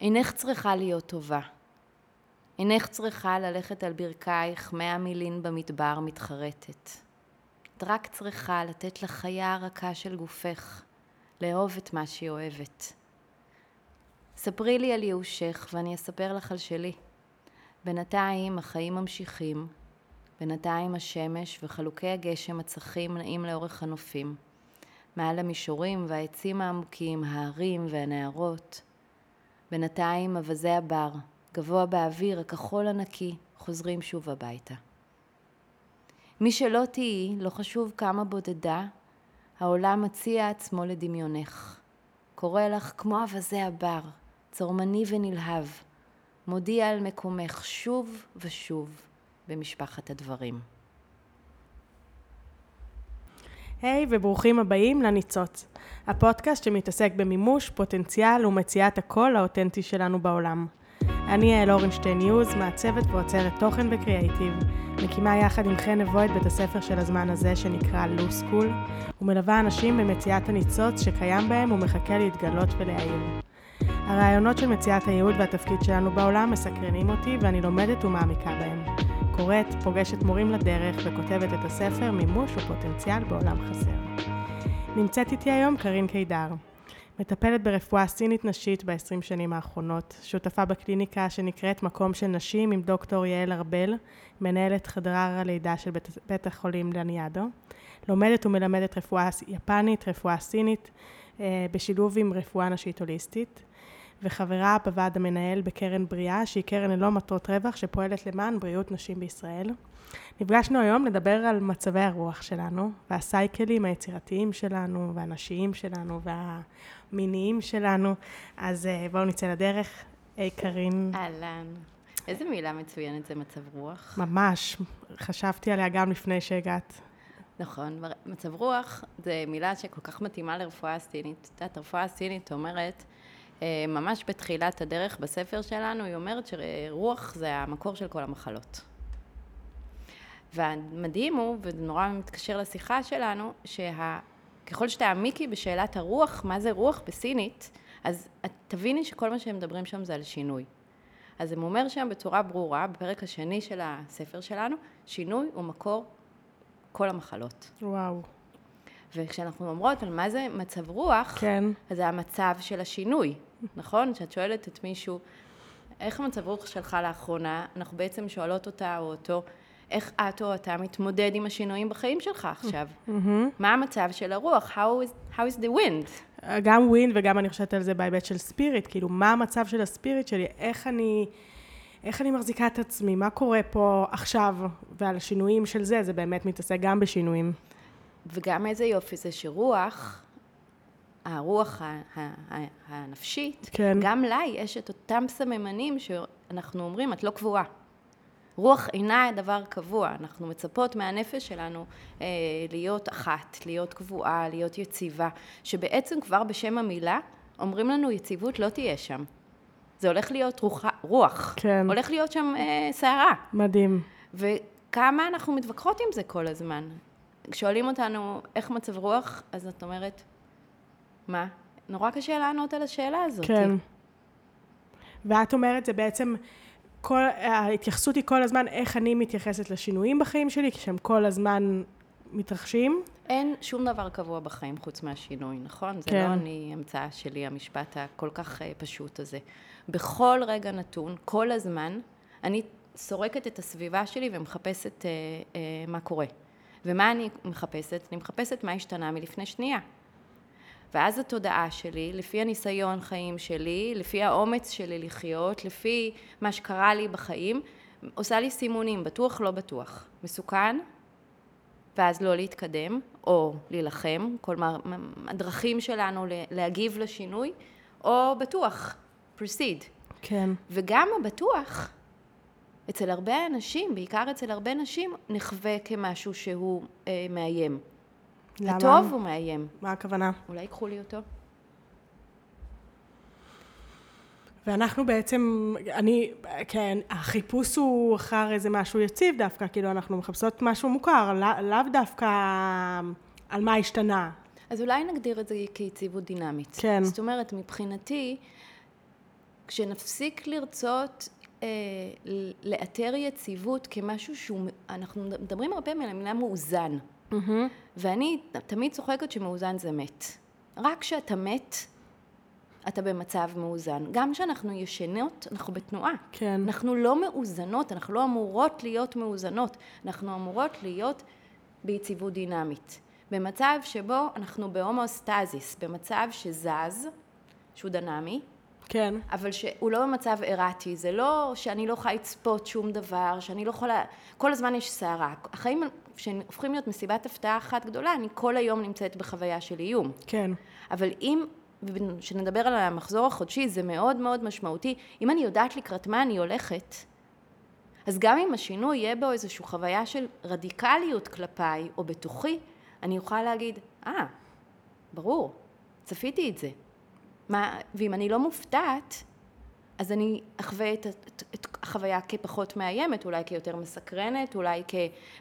אינך צריכה להיות טובה. אינך צריכה ללכת על ברכייך מאה מילין במדבר מתחרטת. את רק צריכה לתת לחיה הרכה של גופך, לאהוב את מה שהיא אוהבת. ספרי לי על ייאושך ואני אספר לך על שלי. בינתיים החיים ממשיכים, בינתיים השמש וחלוקי הגשם הצחים נעים לאורך הנופים. מעל המישורים והעצים העמוקים, ההרים והנערות. בינתיים אווזי הבר, גבוה באוויר, הכחול הנקי, חוזרים שוב הביתה. מי שלא תהיי, לא חשוב כמה בודדה, העולם מציע עצמו לדמיונך. קורא לך כמו אווזי הבר, צורמני ונלהב, מודיע על מקומך שוב ושוב במשפחת הדברים. היי היי, וברוכים הבאים לניצוץ, הפודקאסט שמתעסק במימוש, פוטנציאל ומציאת הקול האותנטי שלנו בעולם. אני יעל אורנשטיין ניוז, מעצבת ועוצרת תוכן וקריאייטיב, מקימה יחד עם חן נבו את בית הספר של הזמן הזה שנקרא Low School, ומלווה אנשים במציאת הניצוץ שקיים בהם ומחכה להתגלות ולהעיר. הרעיונות של מציאת הייעוד והתפקיד שלנו בעולם מסקרנים אותי ואני לומדת ומעמיקה בהם. קוראת, פוגשת מורים לדרך וכותבת את הספר מימוש ופוטנציאל בעולם חסר. נמצאת איתי היום קארין קידר. מטפלת ברפואה סינית נשית ב-20 שנים האחרונות, שותפה בקליניקה שנקראת מקום של נשים עם דוקטור יעל ארבל, מנהלת חדר הלידה של בית, בית החולים לניאדו, לומדת ומלמדת רפואה יפנית, רפואה סינית, אה, בשילוב עם רפואה נשית הוליסטית, וחברה בוועד המנהל בקרן בריאה, שהיא קרן ללא מטרות רווח שפועלת למען בריאות נשים בישראל. נפגשנו היום לדבר על מצבי הרוח שלנו, והסייקלים היצירתיים שלנו, והנשיים שלנו, והמיניים שלנו. אז אה, בואו נצא לדרך. היי, קארין. אהלן. איזה מילה מצוינת זה מצב רוח. ממש. חשבתי עליה גם לפני שהגעת. נכון, מצב רוח זה מילה שכל כך מתאימה לרפואה הסינית. את יודעת, הרפואה הסינית אומרת, ממש בתחילת הדרך בספר שלנו, היא אומרת שרוח זה המקור של כל המחלות. והמדהים הוא, וזה נורא מתקשר לשיחה שלנו, שככל שתעמיקי בשאלת הרוח, מה זה רוח בסינית, אז את תביני שכל מה שהם מדברים שם זה על שינוי. אז הם אומר שם בצורה ברורה, בפרק השני של הספר שלנו, שינוי הוא מקור כל המחלות. וואו. וכשאנחנו אומרות על מה זה מצב רוח, כן. אז זה המצב של השינוי, נכון? כשאת שואלת את מישהו, איך המצב רוח שלך לאחרונה, אנחנו בעצם שואלות אותה או אותו, איך את או אתה מתמודד עם השינויים בחיים שלך עכשיו? Mm-hmm. מה המצב של הרוח? How is, how is the wind? גם wind וגם אני חושבת על זה בהיבט של spirit, כאילו מה המצב של ה spirit שלי, איך אני, איך אני מחזיקה את עצמי, מה קורה פה עכשיו, ועל השינויים של זה, זה באמת מתעסק גם בשינויים. וגם איזה יופי זה שרוח, הרוח הנפשית, כן. גם לה יש את אותם סממנים שאנחנו אומרים, את לא קבועה. רוח אינה דבר קבוע, אנחנו מצפות מהנפש שלנו אה, להיות אחת, להיות קבועה, להיות יציבה, שבעצם כבר בשם המילה אומרים לנו יציבות לא תהיה שם. זה הולך להיות רוח, רוח. כן. הולך להיות שם אה, סערה. מדהים. וכמה אנחנו מתווכחות עם זה כל הזמן. כששואלים אותנו איך מצב רוח, אז את אומרת, מה? נורא קשה לענות על השאלה הזאת. כן. ואת אומרת, זה בעצם, כל, ההתייחסות היא כל הזמן איך אני מתייחסת לשינויים בחיים שלי, כשהם כל הזמן מתרחשים. אין שום דבר קבוע בחיים חוץ מהשינוי, נכון? כן. זה לא אני המצאה שלי, המשפט הכל כך אה, פשוט הזה. בכל רגע נתון, כל הזמן, אני סורקת את הסביבה שלי ומחפשת אה, אה, מה קורה. ומה אני מחפשת? אני מחפשת מה השתנה מלפני שנייה. ואז התודעה שלי, לפי הניסיון חיים שלי, לפי האומץ שלי לחיות, לפי מה שקרה לי בחיים, עושה לי סימונים, בטוח לא בטוח. מסוכן, ואז לא להתקדם, או להילחם, כלומר, הדרכים שלנו להגיב לשינוי, או בטוח, proceed. כן. וגם הבטוח, אצל הרבה אנשים, בעיקר אצל הרבה נשים, נחווה כמשהו שהוא אה, מאיים. למה? הטוב הוא מאיים. מה הכוונה? אולי ייקחו לי אותו. ואנחנו בעצם, אני, כן, החיפוש הוא אחר איזה משהו יציב דווקא, כאילו אנחנו מחפשות משהו מוכר, לא, לאו דווקא על מה השתנה. אז אולי נגדיר את זה כיציבות דינמית. כן. זאת אומרת, מבחינתי, כשנפסיק לרצות אה, לאתר יציבות כמשהו שהוא, אנחנו מדברים הרבה על המילה מאוזן. Mm-hmm. ואני תמיד צוחקת שמאוזן זה מת. רק כשאתה מת, אתה במצב מאוזן. גם כשאנחנו ישנות, אנחנו בתנועה. כן. אנחנו לא מאוזנות, אנחנו לא אמורות להיות מאוזנות, אנחנו אמורות להיות ביציבות דינמית. במצב שבו אנחנו בהומואסטזיס, במצב שזז, שהוא דינמי, כן. אבל שהוא לא במצב ארטי, זה לא שאני לא יכולה לצפות שום דבר, שאני לא יכולה, כל הזמן יש סערה. החיים שהופכים להיות מסיבת הפתעה אחת גדולה, אני כל היום נמצאת בחוויה של איום. כן. אבל אם, כשנדבר על המחזור החודשי, זה מאוד מאוד משמעותי. אם אני יודעת לקראת מה אני הולכת, אז גם אם השינוי יהיה בו איזושהי חוויה של רדיקליות כלפיי או בתוכי, אני אוכל להגיד, אה, ah, ברור, צפיתי את זה. מה, ואם אני לא מופתעת, אז אני אחווה את, את, את החוויה כפחות מאיימת, אולי כיותר מסקרנת, אולי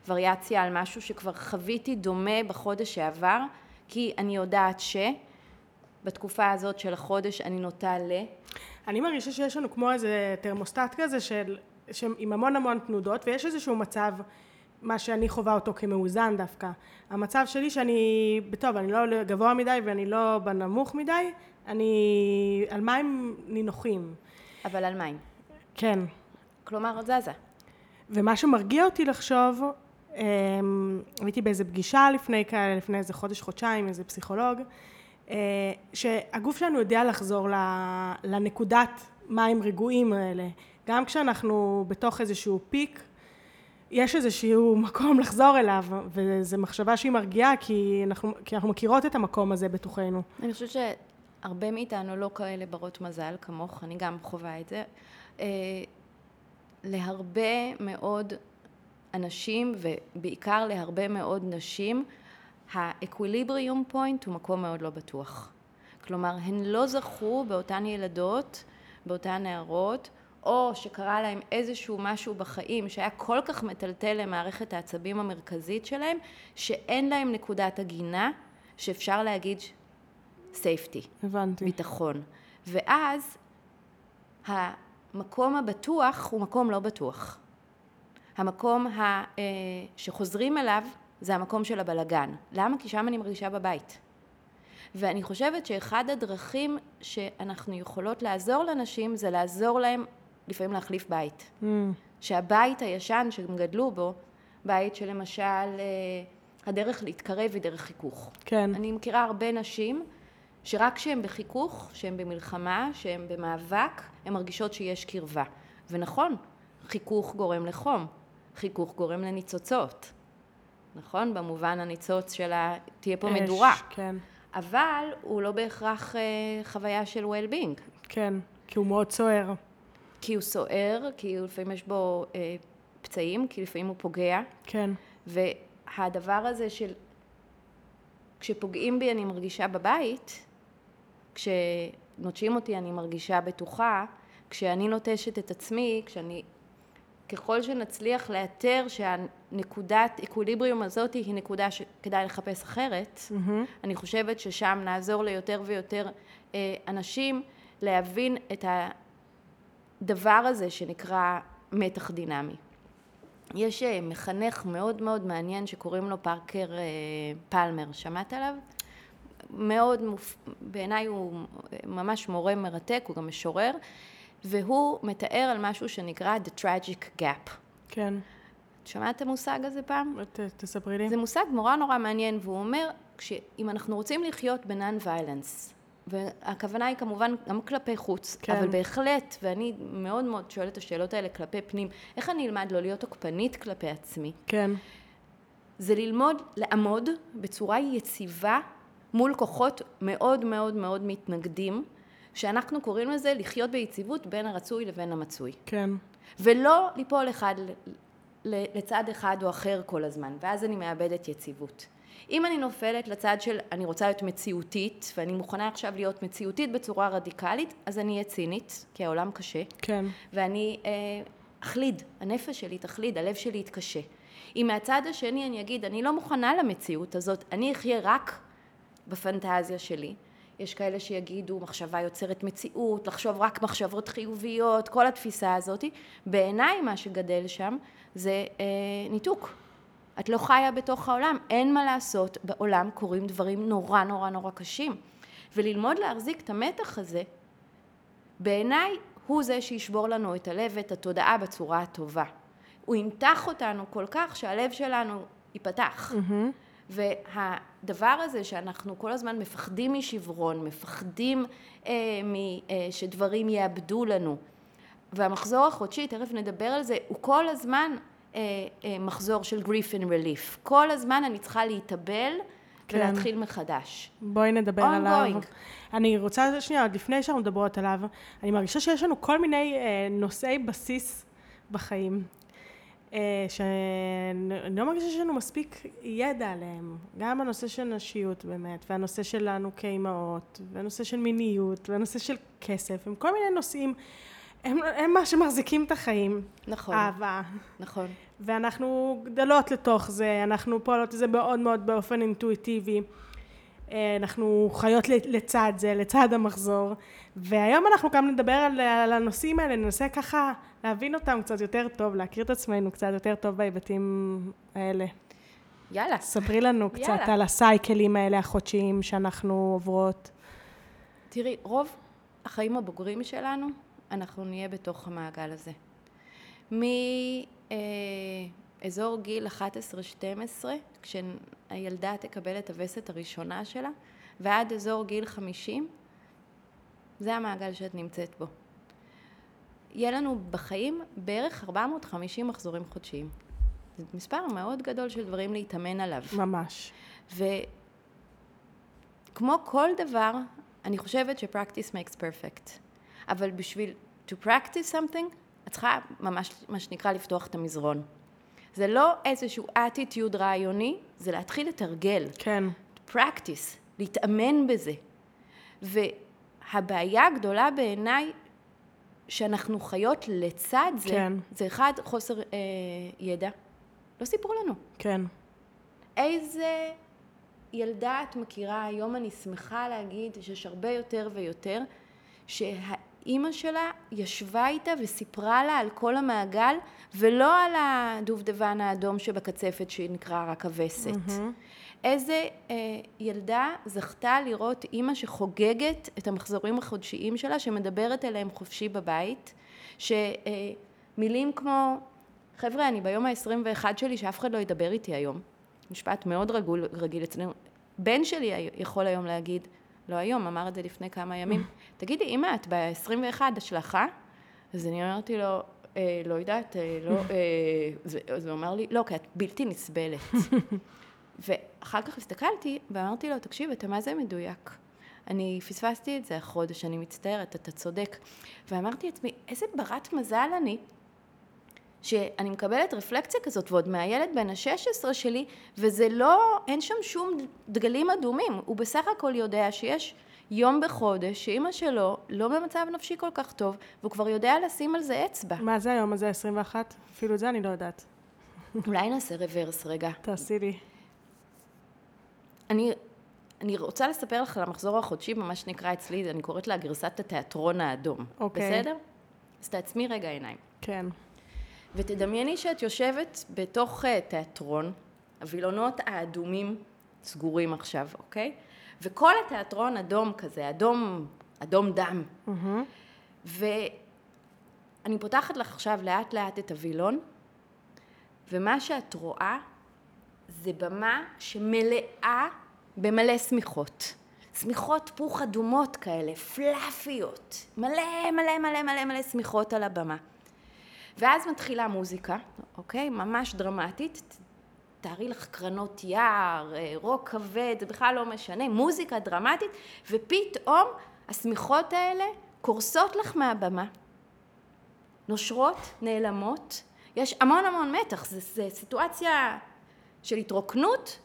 כווריאציה על משהו שכבר חוויתי דומה בחודש שעבר, כי אני יודעת שבתקופה הזאת של החודש אני נוטה ל... אני מרגישה שיש לנו כמו איזה תרמוסטט כזה של, עם המון המון תנודות, ויש איזשהו מצב מה שאני חווה אותו כמאוזן דווקא. המצב שלי שאני, טוב, אני לא גבוה מדי ואני לא בנמוך מדי, אני על מים נינוחים. אבל על מים. כן. כלומר, זזה. ומה שמרגיע אותי לחשוב, אמ, הייתי באיזה פגישה לפני כאלה, לפני איזה חודש, חודשיים, איזה פסיכולוג, אה, שהגוף שלנו יודע לחזור לנקודת מים רגועים האלה. גם כשאנחנו בתוך איזשהו פיק, יש איזשהו מקום לחזור אליו, וזו מחשבה שהיא מרגיעה, כי אנחנו, כי אנחנו מכירות את המקום הזה בתוכנו. אני חושבת שהרבה מאיתנו לא כאלה ברות מזל כמוך, אני גם חווה את זה. אה, להרבה מאוד אנשים, ובעיקר להרבה מאוד נשים, האקוויליבריום פוינט הוא מקום מאוד לא בטוח. כלומר, הן לא זכו באותן ילדות, באותן נערות, או שקרה להם איזשהו משהו בחיים שהיה כל כך מטלטל למערכת העצבים המרכזית שלהם, שאין להם נקודת הגינה שאפשר להגיד safety. הבנתי. ביטחון. ואז המקום הבטוח הוא מקום לא בטוח. המקום ה, אה, שחוזרים אליו זה המקום של הבלגן. למה? כי שם אני מרגישה בבית. ואני חושבת שאחד הדרכים שאנחנו יכולות לעזור לנשים זה לעזור להם לפעמים להחליף בית. Mm. שהבית הישן שהם גדלו בו, בית שלמשל אה, הדרך להתקרב היא דרך חיכוך. כן. אני מכירה הרבה נשים שרק כשהן בחיכוך, שהן במלחמה, שהן במאבק, הן מרגישות שיש קרבה. ונכון, חיכוך גורם לחום, חיכוך גורם לניצוצות. נכון? במובן הניצוץ של ה... תהיה פה אש, מדורה. כן. אבל הוא לא בהכרח אה, חוויה של well-being. כן, כי הוא מאוד סוער. כי הוא סוער, כי לפעמים יש בו אה, פצעים, כי לפעמים הוא פוגע. כן. והדבר הזה של כשפוגעים בי אני מרגישה בבית, כשנוטשים אותי אני מרגישה בטוחה, כשאני נוטשת את עצמי, כשאני... ככל שנצליח לאתר שהנקודת אקוויליבריום הזאת היא נקודה שכדאי לחפש אחרת, mm-hmm. אני חושבת ששם נעזור ליותר ויותר אה, אנשים להבין את. הדבר הזה שנקרא מתח דינמי. יש אה, מחנך מאוד מאוד מעניין שקוראים לו פארקר אה, פלמר, שמעת עליו? מאוד, בעיניי הוא ממש מורה מרתק, הוא גם משורר, והוא מתאר על משהו שנקרא The Tragic Gap. כן. שמעת את המושג הזה פעם? ת, תספרי לי. זה מושג נורא נורא מעניין, והוא אומר, אם אנחנו רוצים לחיות בנון ויילנס, והכוונה היא כמובן גם כלפי חוץ, כן. אבל בהחלט, ואני מאוד מאוד שואלת את השאלות האלה כלפי פנים, איך אני אלמד לא להיות תוקפנית כלפי עצמי? כן. זה ללמוד לעמוד בצורה יציבה מול כוחות מאוד מאוד מאוד מתנגדים, שאנחנו קוראים לזה לחיות ביציבות בין הרצוי לבין המצוי. כן. ולא ליפול אחד לצד אחד או אחר כל הזמן, ואז אני מאבדת יציבות. אם אני נופלת לצד של אני רוצה להיות מציאותית, ואני מוכנה עכשיו להיות מציאותית בצורה רדיקלית, אז אני אהיה צינית, כי העולם קשה. כן. ואני אה, אחליד, הנפש שלי תחליד, הלב שלי יתקשה. אם מהצד השני אני אגיד, אני לא מוכנה למציאות הזאת, אני אחיה רק בפנטזיה שלי, יש כאלה שיגידו מחשבה יוצרת מציאות, לחשוב רק מחשבות חיוביות, כל התפיסה הזאת. בעיניי מה שגדל שם זה אה, ניתוק. את לא חיה בתוך העולם, אין מה לעשות, בעולם קורים דברים נורא נורא נורא קשים. וללמוד להחזיק את המתח הזה, בעיניי הוא זה שישבור לנו את הלב ואת התודעה בצורה הטובה. הוא ימתח אותנו כל כך שהלב שלנו ייפתח. Mm-hmm. והדבר הזה שאנחנו כל הזמן מפחדים משברון, מפחדים אה, מ, אה, שדברים יאבדו לנו, והמחזור החודשי, תכף נדבר על זה, הוא כל הזמן אה, אה, מחזור של grief and relief. כל הזמן אני צריכה להתאבל כן. ולהתחיל מחדש. בואי נדבר On עליו. Going. אני רוצה, שנייה, עוד לפני שאנחנו מדברות עליו, אני מרגישה שיש לנו כל מיני אה, נושאי בסיס בחיים. אה, שאני לא מרגישה שיש לנו מספיק ידע עליהם. גם הנושא של נשיות באמת, והנושא שלנו כאימהות, והנושא של מיניות, והנושא של כסף, הם כל מיני נושאים, הם, הם מה שמחזיקים את החיים. נכון. אהבה. נכון. ואנחנו גדלות לתוך זה, אנחנו פועלות את זה מאוד מאוד באופן אינטואיטיבי. אנחנו חיות לצד זה, לצד המחזור, והיום אנחנו גם נדבר על, על הנושאים האלה, ננסה ככה להבין אותם קצת יותר טוב, להכיר את עצמנו קצת יותר טוב בהיבטים האלה. יאללה. ספרי לנו קצת יאללה. על הסייקלים האלה החודשיים שאנחנו עוברות. תראי, רוב החיים הבוגרים שלנו, אנחנו נהיה בתוך המעגל הזה. מאזור אה, גיל 11-12, כשהילדה תקבל את הווסת הראשונה שלה, ועד אזור גיל 50, זה המעגל שאת נמצאת בו. יהיה לנו בחיים בערך 450 מחזורים חודשיים. זה מספר מאוד גדול של דברים להתאמן עליו. ממש. וכמו כל דבר, אני חושבת ש-practice makes perfect. אבל בשביל to practice something, את צריכה ממש, מה שנקרא, לפתוח את המזרון. זה לא איזשהו attitude רעיוני, זה להתחיל לתרגל. כן. practice, להתאמן בזה. והבעיה הגדולה בעיניי שאנחנו חיות לצד זה, כן. זה אחד, חוסר אה, ידע. לא סיפרו לנו. כן. איזה ילדה את מכירה, היום אני שמחה להגיד שיש הרבה יותר ויותר, שהאימא שלה ישבה איתה וסיפרה לה על כל המעגל, ולא על הדובדבן האדום שבקצפת שנקרא רק הווסת. Mm-hmm. איזה אה, ילדה זכתה לראות אימא שחוגגת את המחזורים החודשיים שלה, שמדברת אליהם חופשי בבית, שמילים אה, כמו, חבר'ה, אני ביום ה-21 שלי שאף אחד לא ידבר איתי היום. משפט מאוד רגול, רגיל אצלנו. בן שלי יכול היום להגיד, לא היום, אמר את זה לפני כמה ימים, תגידי, אמא, את ב-21 השלכה? אז אני אמרתי לו, אה, לא יודעת, אה, לא, אה, אז הוא אמר לי, לא, כי את בלתי נסבלת. ואחר כך הסתכלתי ואמרתי לו, תקשיב, אתה מה זה מדויק? אני פספסתי את זה החודש, אני מצטערת, אתה צודק. ואמרתי לעצמי, איזה ברת מזל אני, שאני מקבלת רפלקציה כזאת, ועוד מהילד בן ה-16 שלי, וזה לא, אין שם שום דגלים אדומים. הוא בסך הכל יודע שיש יום בחודש שאימא שלו לא במצב נפשי כל כך טוב, והוא כבר יודע לשים על זה אצבע. מה זה היום הזה, 21? אפילו את זה אני לא יודעת. אולי נעשה רוורס רגע. תעשי לי. אני, אני רוצה לספר לך על המחזור החודשי, מה שנקרא אצלי, אני קוראת לה גרסת התיאטרון האדום. אוקיי. בסדר? אז תעצמי רגע עיניים. כן. ותדמייני שאת יושבת בתוך uh, תיאטרון, הווילונות האדומים סגורים עכשיו, אוקיי? וכל התיאטרון אדום כזה, אדום, אדום דם. Mm-hmm. ואני פותחת לך עכשיו לאט לאט את הווילון, ומה שאת רואה זה במה שמלאה במלא שמיכות. שמיכות פוך אדומות כאלה, פלאפיות. מלא מלא מלא מלא מלא שמיכות על הבמה. ואז מתחילה מוזיקה, אוקיי? ממש דרמטית. תארי לך קרנות יער, אה, רוק כבד, זה בכלל לא משנה. מוזיקה דרמטית, ופתאום השמיכות האלה קורסות לך מהבמה. נושרות, נעלמות. יש המון המון מתח, זו סיטואציה של התרוקנות,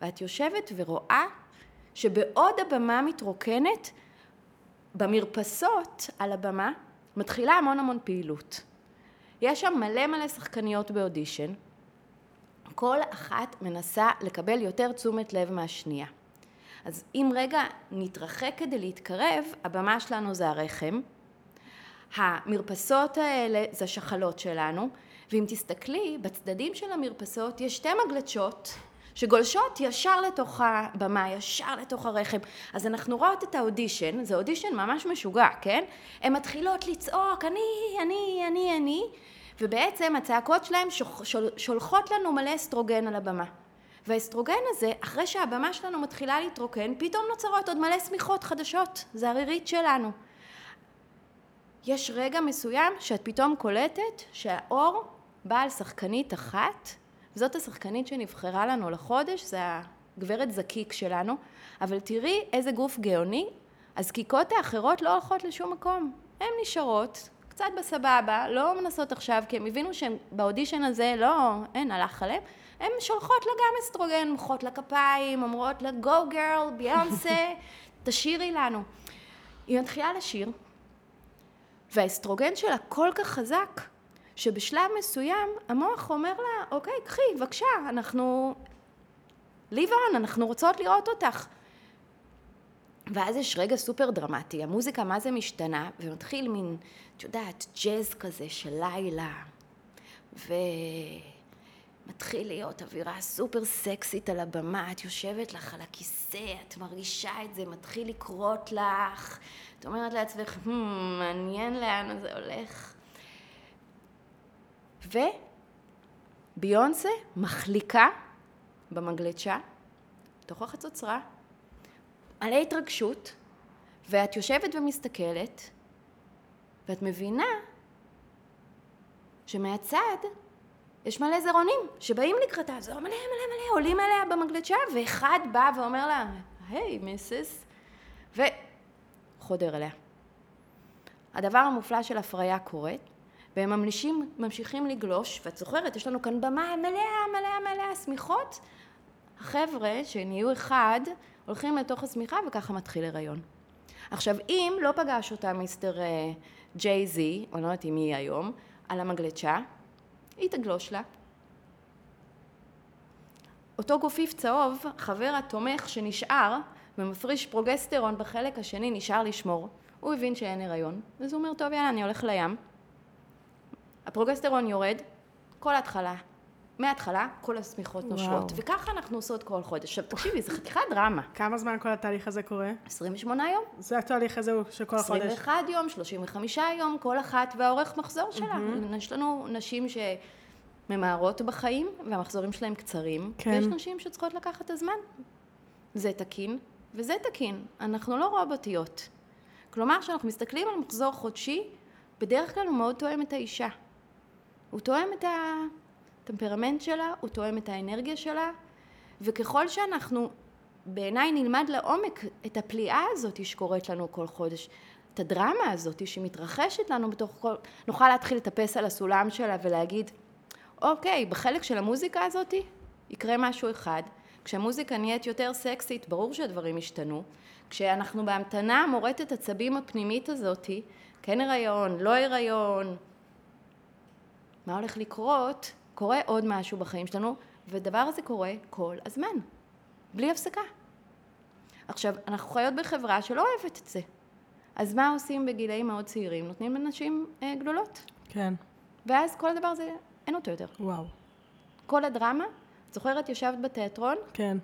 ואת יושבת ורואה שבעוד הבמה מתרוקנת, במרפסות על הבמה מתחילה המון המון פעילות. יש שם מלא מלא שחקניות באודישן, כל אחת מנסה לקבל יותר תשומת לב מהשנייה. אז אם רגע נתרחק כדי להתקרב, הבמה שלנו זה הרחם, המרפסות האלה זה השחלות שלנו, ואם תסתכלי, בצדדים של המרפסות יש שתי מגלשות שגולשות ישר לתוך הבמה, ישר לתוך הרחם. אז אנחנו רואות את האודישן, זה אודישן ממש משוגע, כן? הן מתחילות לצעוק, אני, אני, אני, אני, ובעצם הצעקות שלהן שולחות לנו מלא אסטרוגן על הבמה. והאסטרוגן הזה, אחרי שהבמה שלנו מתחילה להתרוקן, פתאום נוצרות עוד מלא שמיכות חדשות. זה הרירית שלנו. יש רגע מסוים שאת פתאום קולטת שהאור בא על שחקנית אחת, זאת השחקנית שנבחרה לנו לחודש, זה הגברת זקיק שלנו, אבל תראי איזה גוף גאוני, הזקיקות האחרות לא הולכות לשום מקום, הן נשארות, קצת בסבבה, לא מנסות עכשיו, כי הם הבינו שהן באודישן הזה לא, אין, הלך עליהם, הן שולחות לה גם אסטרוגן, מוחאות לה כפיים, אומרות לה, go girl, ביונסה, תשאירי לנו. היא מתחילה לשיר, והאסטרוגן שלה כל כך חזק, שבשלב מסוים המוח אומר לה, אוקיי, קחי, בבקשה, אנחנו... ליב און, אנחנו רוצות לראות אותך. ואז יש רגע סופר דרמטי, המוזיקה מה זה משתנה, ומתחיל מין, את יודעת, ג'אז כזה של לילה, ומתחיל להיות אווירה סופר סקסית על הבמה, את יושבת לך על הכיסא, את מרגישה את זה, מתחיל לקרות לך, את אומרת לעצמך, hmm, מעניין לאן זה הולך. וביונסה מחליקה במגלצ'ה, תוך החצוצרה, מלא התרגשות, ואת יושבת ומסתכלת, ואת מבינה שמהצד יש מלא זרעונים שבאים לקראתה, זה מלא מלא מלא, עולים אליה במגלצ'ה, ואחד בא ואומר לה, היי hey, מיסיס, וחודר אליה. הדבר המופלא של הפריה קורית, והם ממשיכים, ממשיכים לגלוש, ואת זוכרת, יש לנו כאן במה מלאה מלאה מלאה שמיכות, החבר'ה שנהיו אחד, הולכים לתוך השמיכה וככה מתחיל הריון. עכשיו, אם לא פגש אותה מיסטר אה, ג'יי זי, או לא יודעת אם היא היום, על המגלצ'ה, היא תגלוש לה. אותו גופיף צהוב, חבר התומך שנשאר ומפריש פרוגסטרון בחלק השני, נשאר לשמור. הוא הבין שאין הריון, אז הוא אומר, טוב, יאללה, אני הולך לים. הפרוגסטרון יורד, כל ההתחלה, מההתחלה כל השמיכות נושרות. וככה אנחנו עושות כל חודש. עכשיו תקשיבי, זה חתיכת דרמה. כמה זמן כל התהליך הזה קורה? 28 יום. זה התהליך הזה של כל החודש? 21 יום, 35 יום, כל אחת והאורך מחזור שלה. Mm-hmm. יש לנו נשים שממהרות בחיים, והמחזורים שלהם קצרים, כן. ויש נשים שצריכות לקחת את הזמן. זה תקין, וזה תקין. אנחנו לא רובוטיות. כלומר, כשאנחנו מסתכלים על מחזור חודשי, בדרך כלל הוא מאוד תואם את האישה. הוא תואם את הטמפרמנט שלה, הוא תואם את האנרגיה שלה, וככל שאנחנו בעיניי נלמד לעומק את הפליאה הזאת שקורית לנו כל חודש, את הדרמה הזאת שמתרחשת לנו בתוך כל... נוכל להתחיל לטפס על הסולם שלה ולהגיד, אוקיי, בחלק של המוזיקה הזאת יקרה משהו אחד. כשהמוזיקה נהיית יותר סקסית, ברור שהדברים השתנו. כשאנחנו בהמתנה מורטת עצבים הפנימית הזאתי, כן הריון, לא הריון, מה הולך לקרות, קורה עוד משהו בחיים שלנו, ודבר הזה קורה כל הזמן, בלי הפסקה. עכשיו, אנחנו חיות בחברה שלא אוהבת את זה. אז מה עושים בגילאים מאוד צעירים? נותנים לנשים אה, גדולות. כן. ואז כל הדבר הזה, אין אותו יותר. וואו. כל הדרמה, את זוכרת, ישבת בתיאטרון? כן.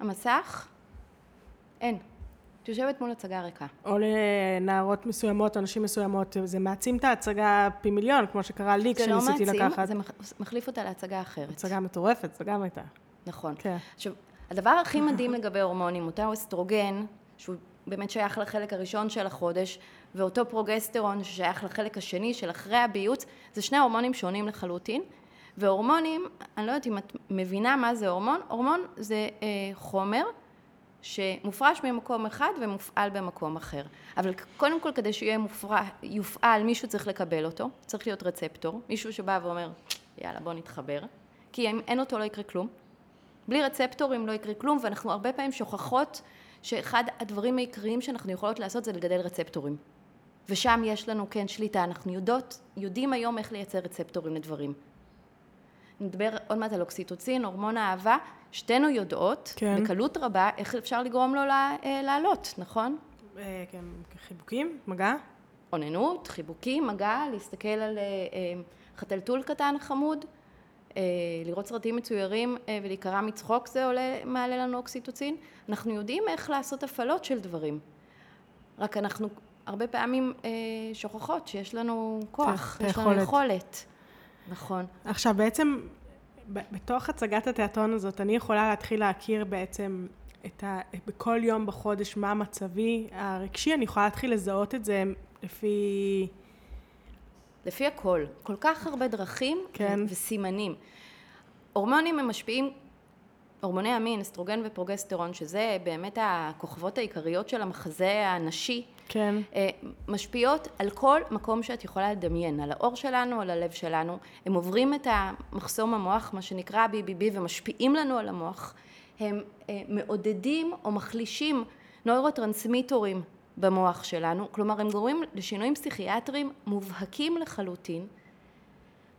המסך, אין. את יושבת מול הצגה ריקה. או לנערות מסוימות או נשים מסוימות, זה מעצים את ההצגה פי מיליון, כמו שקרה לי כשניסיתי לקחת. זה לא מעצים, זה מחליף אותה להצגה אחרת. הצגה מטורפת, זה גם הייתה. נכון. כן. עכשיו, הדבר הכי מדהים לגבי הורמונים, אותו אסטרוגן, שהוא באמת שייך לחלק הראשון של החודש, ואותו פרוגסטרון ששייך לחלק השני של אחרי הביוץ, זה שני הורמונים שונים לחלוטין. והורמונים, אני לא יודעת אם את מבינה מה זה הורמון, הורמון זה אה, חומר שמופרש ממקום אחד ומופעל במקום אחר. אבל קודם כל כדי שיהיה מופרע, יופעל, מישהו צריך לקבל אותו, צריך להיות רצפטור, מישהו שבא ואומר, יאללה בוא נתחבר, כי אם אין אותו לא יקרה כלום. בלי רצפטורים לא יקרה כלום, ואנחנו הרבה פעמים שוכחות שאחד הדברים העיקריים שאנחנו יכולות לעשות זה לגדל רצפטורים. ושם יש לנו כן שליטה, אנחנו יודעות, יודעים היום איך לייצר רצפטורים לדברים. נדבר עוד מעט על אוקסיטוצין, הורמון האהבה, שתינו יודעות, כן. בקלות רבה, איך אפשר לגרום לו אה, לעלות, נכון? אה, כן, חיבוקים, מגע? אוננות, חיבוקים, מגע, להסתכל על אה, חתלתול קטן חמוד, לראות סרטים מצוירים ולהיקרע מצחוק, זה עולה, מעלה לנו אוקסיטוצין. אנחנו יודעים איך לעשות הפעלות של דברים. רק אנחנו הרבה פעמים שוכחות שיש לנו כוח, את יש לנו. יכולת. נכון. עכשיו בעצם, בתוך הצגת התיאטרון הזאת, אני יכולה להתחיל להכיר בעצם את ה... בכל יום בחודש מה מצבי הרגשי, אני יכולה להתחיל לזהות את זה לפי... לפי הכל, כל כך הרבה דרכים כן. וסימנים. הורמונים הם משפיעים, הורמוני המין, אסטרוגן ופרוגסטרון, שזה באמת הכוכבות העיקריות של המחזה הנשי, כן, אה, משפיעות על כל מקום שאת יכולה לדמיין, על האור שלנו, על הלב שלנו. הם עוברים את המחסום המוח, מה שנקרא BBB, ומשפיעים לנו על המוח. הם אה, מעודדים או מחלישים נוירוטרנסמיטורים במוח שלנו, כלומר הם גורמים לשינויים פסיכיאטריים מובהקים לחלוטין,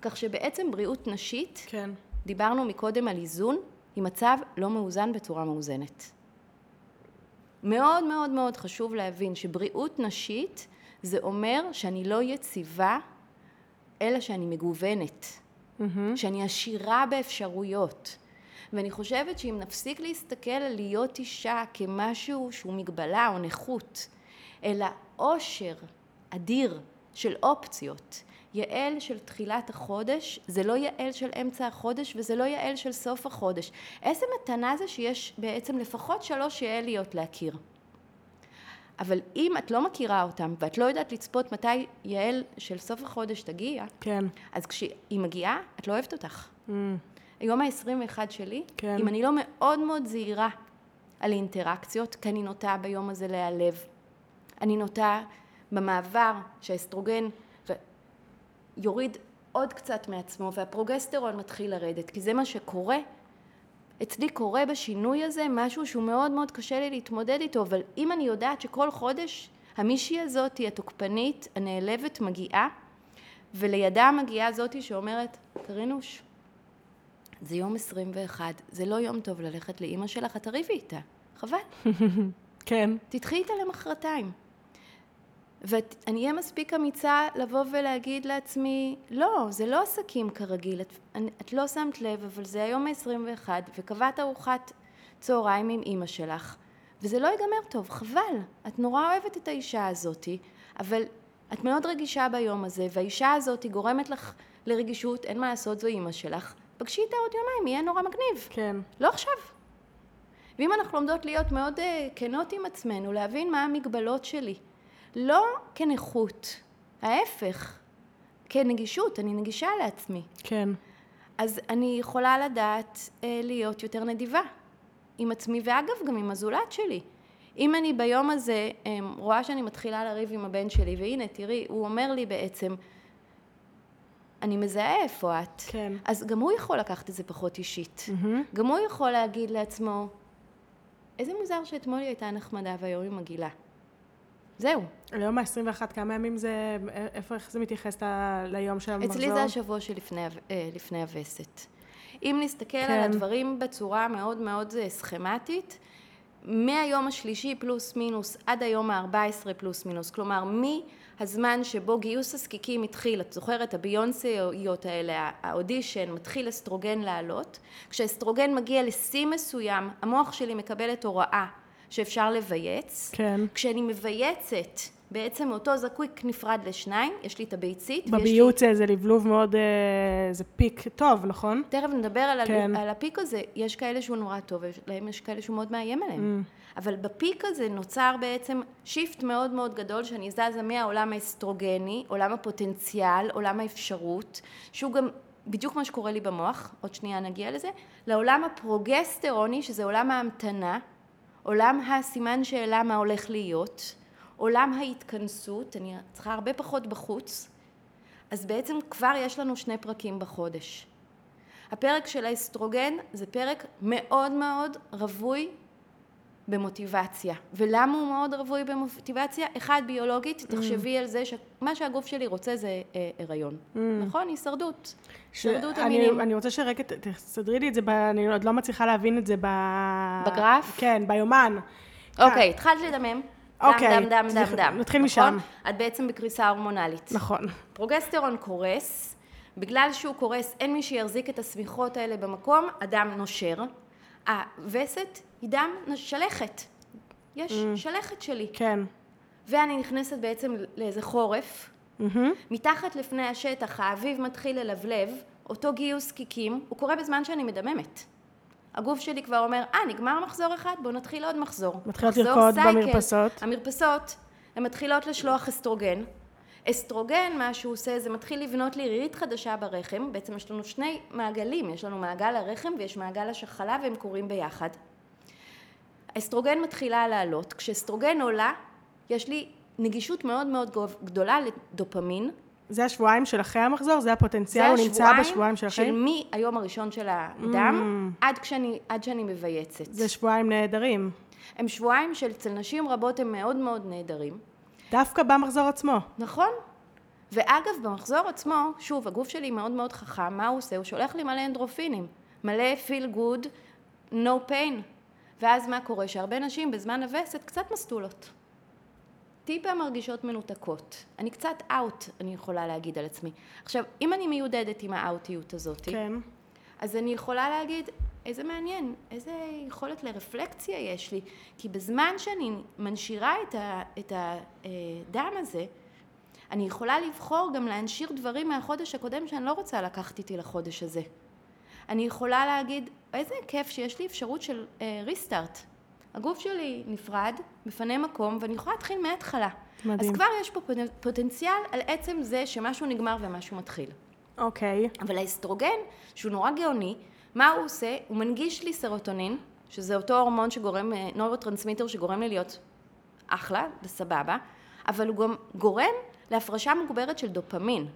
כך שבעצם בריאות נשית, כן. דיברנו מקודם על איזון, היא מצב לא מאוזן בצורה מאוזנת. מאוד מאוד מאוד חשוב להבין שבריאות נשית זה אומר שאני לא יציבה, אלא שאני מגוונת, מהמם. שאני עשירה באפשרויות. ואני חושבת שאם נפסיק להסתכל על להיות אישה כמשהו שהוא מגבלה או נכות, אלא עושר אדיר של אופציות, יעל של תחילת החודש, זה לא יעל של אמצע החודש וזה לא יעל של סוף החודש. איזה מתנה זה שיש בעצם לפחות שלוש יעליות להכיר. אבל אם את לא מכירה אותם ואת לא יודעת לצפות מתי יעל של סוף החודש תגיע, כן. אז כשהיא מגיעה, את לא אוהבת אותך. אמ, היום ה-21 שלי, כן. אם אני לא מאוד מאוד זהירה על אינטראקציות, כי אני נוטה ביום הזה להיעלב. אני נוטה במעבר שהאסטרוגן יוריד עוד קצת מעצמו והפרוגסטרון מתחיל לרדת, כי זה מה שקורה. אצלי קורה בשינוי הזה משהו שהוא מאוד מאוד קשה לי להתמודד איתו, אבל אם אני יודעת שכל חודש המישהי הזאת היא התוקפנית, הנעלבת, מגיעה, ולידה מגיעה זאתי שאומרת, קרינוש, זה יום 21, זה לא יום טוב ללכת לאימא שלך, את תריבי איתה, חבל. כן. תדחי איתה למחרתיים. ואני אהיה מספיק אמיצה לבוא ולהגיד לעצמי, לא, זה לא עסקים כרגיל, את, אני- את לא שמת לב, אבל זה היום ה-21, וקבעת ארוחת צהריים עם אימא שלך, וזה לא ייגמר טוב, חבל. את נורא אוהבת את האישה הזאתי, אבל את מאוד רגישה ביום הזה, והאישה הזאת גורמת לך לרגישות, אין מה לעשות, זו אימא שלך. פגשי איתה עוד יומיים, יהיה נורא מגניב. כן. לא עכשיו. ואם אנחנו לומדות להיות מאוד uh, כנות עם עצמנו, להבין מה המגבלות שלי, לא כנכות, ההפך, כנגישות, אני נגישה לעצמי. כן. אז אני יכולה לדעת uh, להיות יותר נדיבה עם עצמי, ואגב, גם עם הזולת שלי. אם אני ביום הזה um, רואה שאני מתחילה לריב עם הבן שלי, והנה, תראי, הוא אומר לי בעצם, אני מזהה איפה את. כן. אז גם הוא יכול לקחת את זה פחות אישית. מהמם. גם הוא יכול להגיד לעצמו, איזה מוזר שאתמול היא הייתה נחמדה והיום היא מגעילה. זהו. היום ה-21, כמה ימים זה, איפה, איך זה מתייחס ל- ליום של המחזור? אצלי זה השבוע שלפני אה, לפני הווסת. אם נסתכל כן. על הדברים בצורה מאוד מאוד אה, סכמטית, מהיום השלישי פלוס מינוס עד היום ה-14 פלוס מינוס, כלומר מהזמן שבו גיוס הזקיקים התחיל, את זוכרת הביונסיות האלה, האודישן, מתחיל אסטרוגן לעלות, כשאסטרוגן מגיע לשיא מסוים, המוח שלי מקבל את הוראה שאפשר לבייץ, כן. כשאני מבייצת בעצם אותו זקיק נפרד לשניים, יש לי את הביצית, ויש לי בביוץ זה לבלוב מאוד, אה, זה peak טוב, נכון? תכף נדבר על, כן. כן. על ה peak הזה, יש כאלה שהוא נורא טוב, להם יש כאלה שהוא מאוד מאיים עליהם. Mm. אבל ב peak הזה נוצר בעצם shift מאוד מאוד גדול, שאני זזה מהעולם האסטרוגני, עולם הפוטנציאל, עולם האפשרות, שהוא גם בדיוק מה שקורה לי במוח, עוד שנייה נגיע לזה, לעולם הפרוגסטרוני, שזה עולם ההמתנה, עולם הסימן שאלה מה הולך להיות, עולם ההתכנסות, אני צריכה הרבה פחות בחוץ, אז בעצם כבר יש לנו שני פרקים בחודש. הפרק של האסטרוגן זה פרק מאוד מאוד רווי במוטיבציה. ולמה הוא מאוד רווי במוטיבציה? אחד, ביולוגית. תחשבי על זה שמה שהגוף שלי רוצה זה אה, הריון. נכון? הישרדות. Mm. ש- הישרדות אני, המינים. אני רוצה שרגע ת- תסדרי לי את זה, ב, אני עוד לא מצליחה להבין את זה ב... בגרף? כן, ביומן. אוקיי, התחלת לדמם. אוקיי, דם, דם, דם, דם. נתחיל נכון? משם. את בעצם בקריסה הורמונלית. נכון. פרוגסטרון קורס, בגלל שהוא קורס, אין מי שיחזיק את השמיכות האלה במקום, הדם נושר. הווסת היא דם שלכת. יש שלכת שלי. כן. ואני נכנסת בעצם לאיזה חורף, מהמם. מתחת לפני השטח האביב מתחיל ללבלב, אותו גיוס קיקים, הוא קורה בזמן שאני מדממת. הגוף שלי כבר אומר, אה, נגמר מחזור אחד, בואו נתחיל עוד מחזור. מתחילות לרקוד סייקל. במרפסות. המרפסות, הן מתחילות לשלוח אסטרוגן. אסטרוגן, מה שהוא עושה, זה מתחיל לבנות לי רירית חדשה ברחם. בעצם יש לנו שני מעגלים, יש לנו מעגל הרחם ויש מעגל השחלה, והם קורים ביחד. האסטרוגן מתחילה לעלות. כשאסטרוגן עולה, יש לי נגישות מאוד מאוד גדולה לדופמין. זה השבועיים של אחרי המחזור? זה הפוטנציאל? זה הוא נמצא בשבועיים של אחרי? של מהיום הראשון של הדם עד, כשאני, עד שאני מבייצת. זה שבועיים נהדרים. הם שבועיים שאצל נשים רבות הם מאוד מאוד נהדרים. דווקא במחזור עצמו. נכון. ואגב, במחזור עצמו, שוב, הגוף שלי מאוד מאוד חכם, מה הוא עושה? הוא שולח לי מלא אנדרופינים, מלא feel good, no pain. ואז מה קורה? שהרבה נשים בזמן הווסת קצת מסטולות. טיפה מרגישות מנותקות. אני קצת אאוט, אני יכולה להגיד על עצמי. עכשיו, אם אני מיודדת עם האאוטיות הזאת, כן. אז אני יכולה להגיד, איזה מעניין, איזה יכולת לרפלקציה יש לי. כי בזמן שאני מנשירה את, ה, את הדם הזה, אני יכולה לבחור גם להנשיר דברים מהחודש הקודם שאני לא רוצה לקחת איתי לחודש הזה. אני יכולה להגיד, איזה כיף שיש לי אפשרות של restart. Uh, הגוף שלי נפרד, מפנה מקום, ואני יכולה להתחיל מההתחלה. מדהים. אז כבר יש פה פוטנציאל על עצם זה שמשהו נגמר ומשהו מתחיל. אוקיי. אבל האסטרוגן, שהוא נורא גאוני, מה הוא עושה? הוא מנגיש לי סרוטונין, שזה אותו הורמון שגורם, נוירוטרנסמיטר שגורם לי להיות אחלה וסבבה, אבל הוא גם גורם להפרשה מוגברת של דופמין.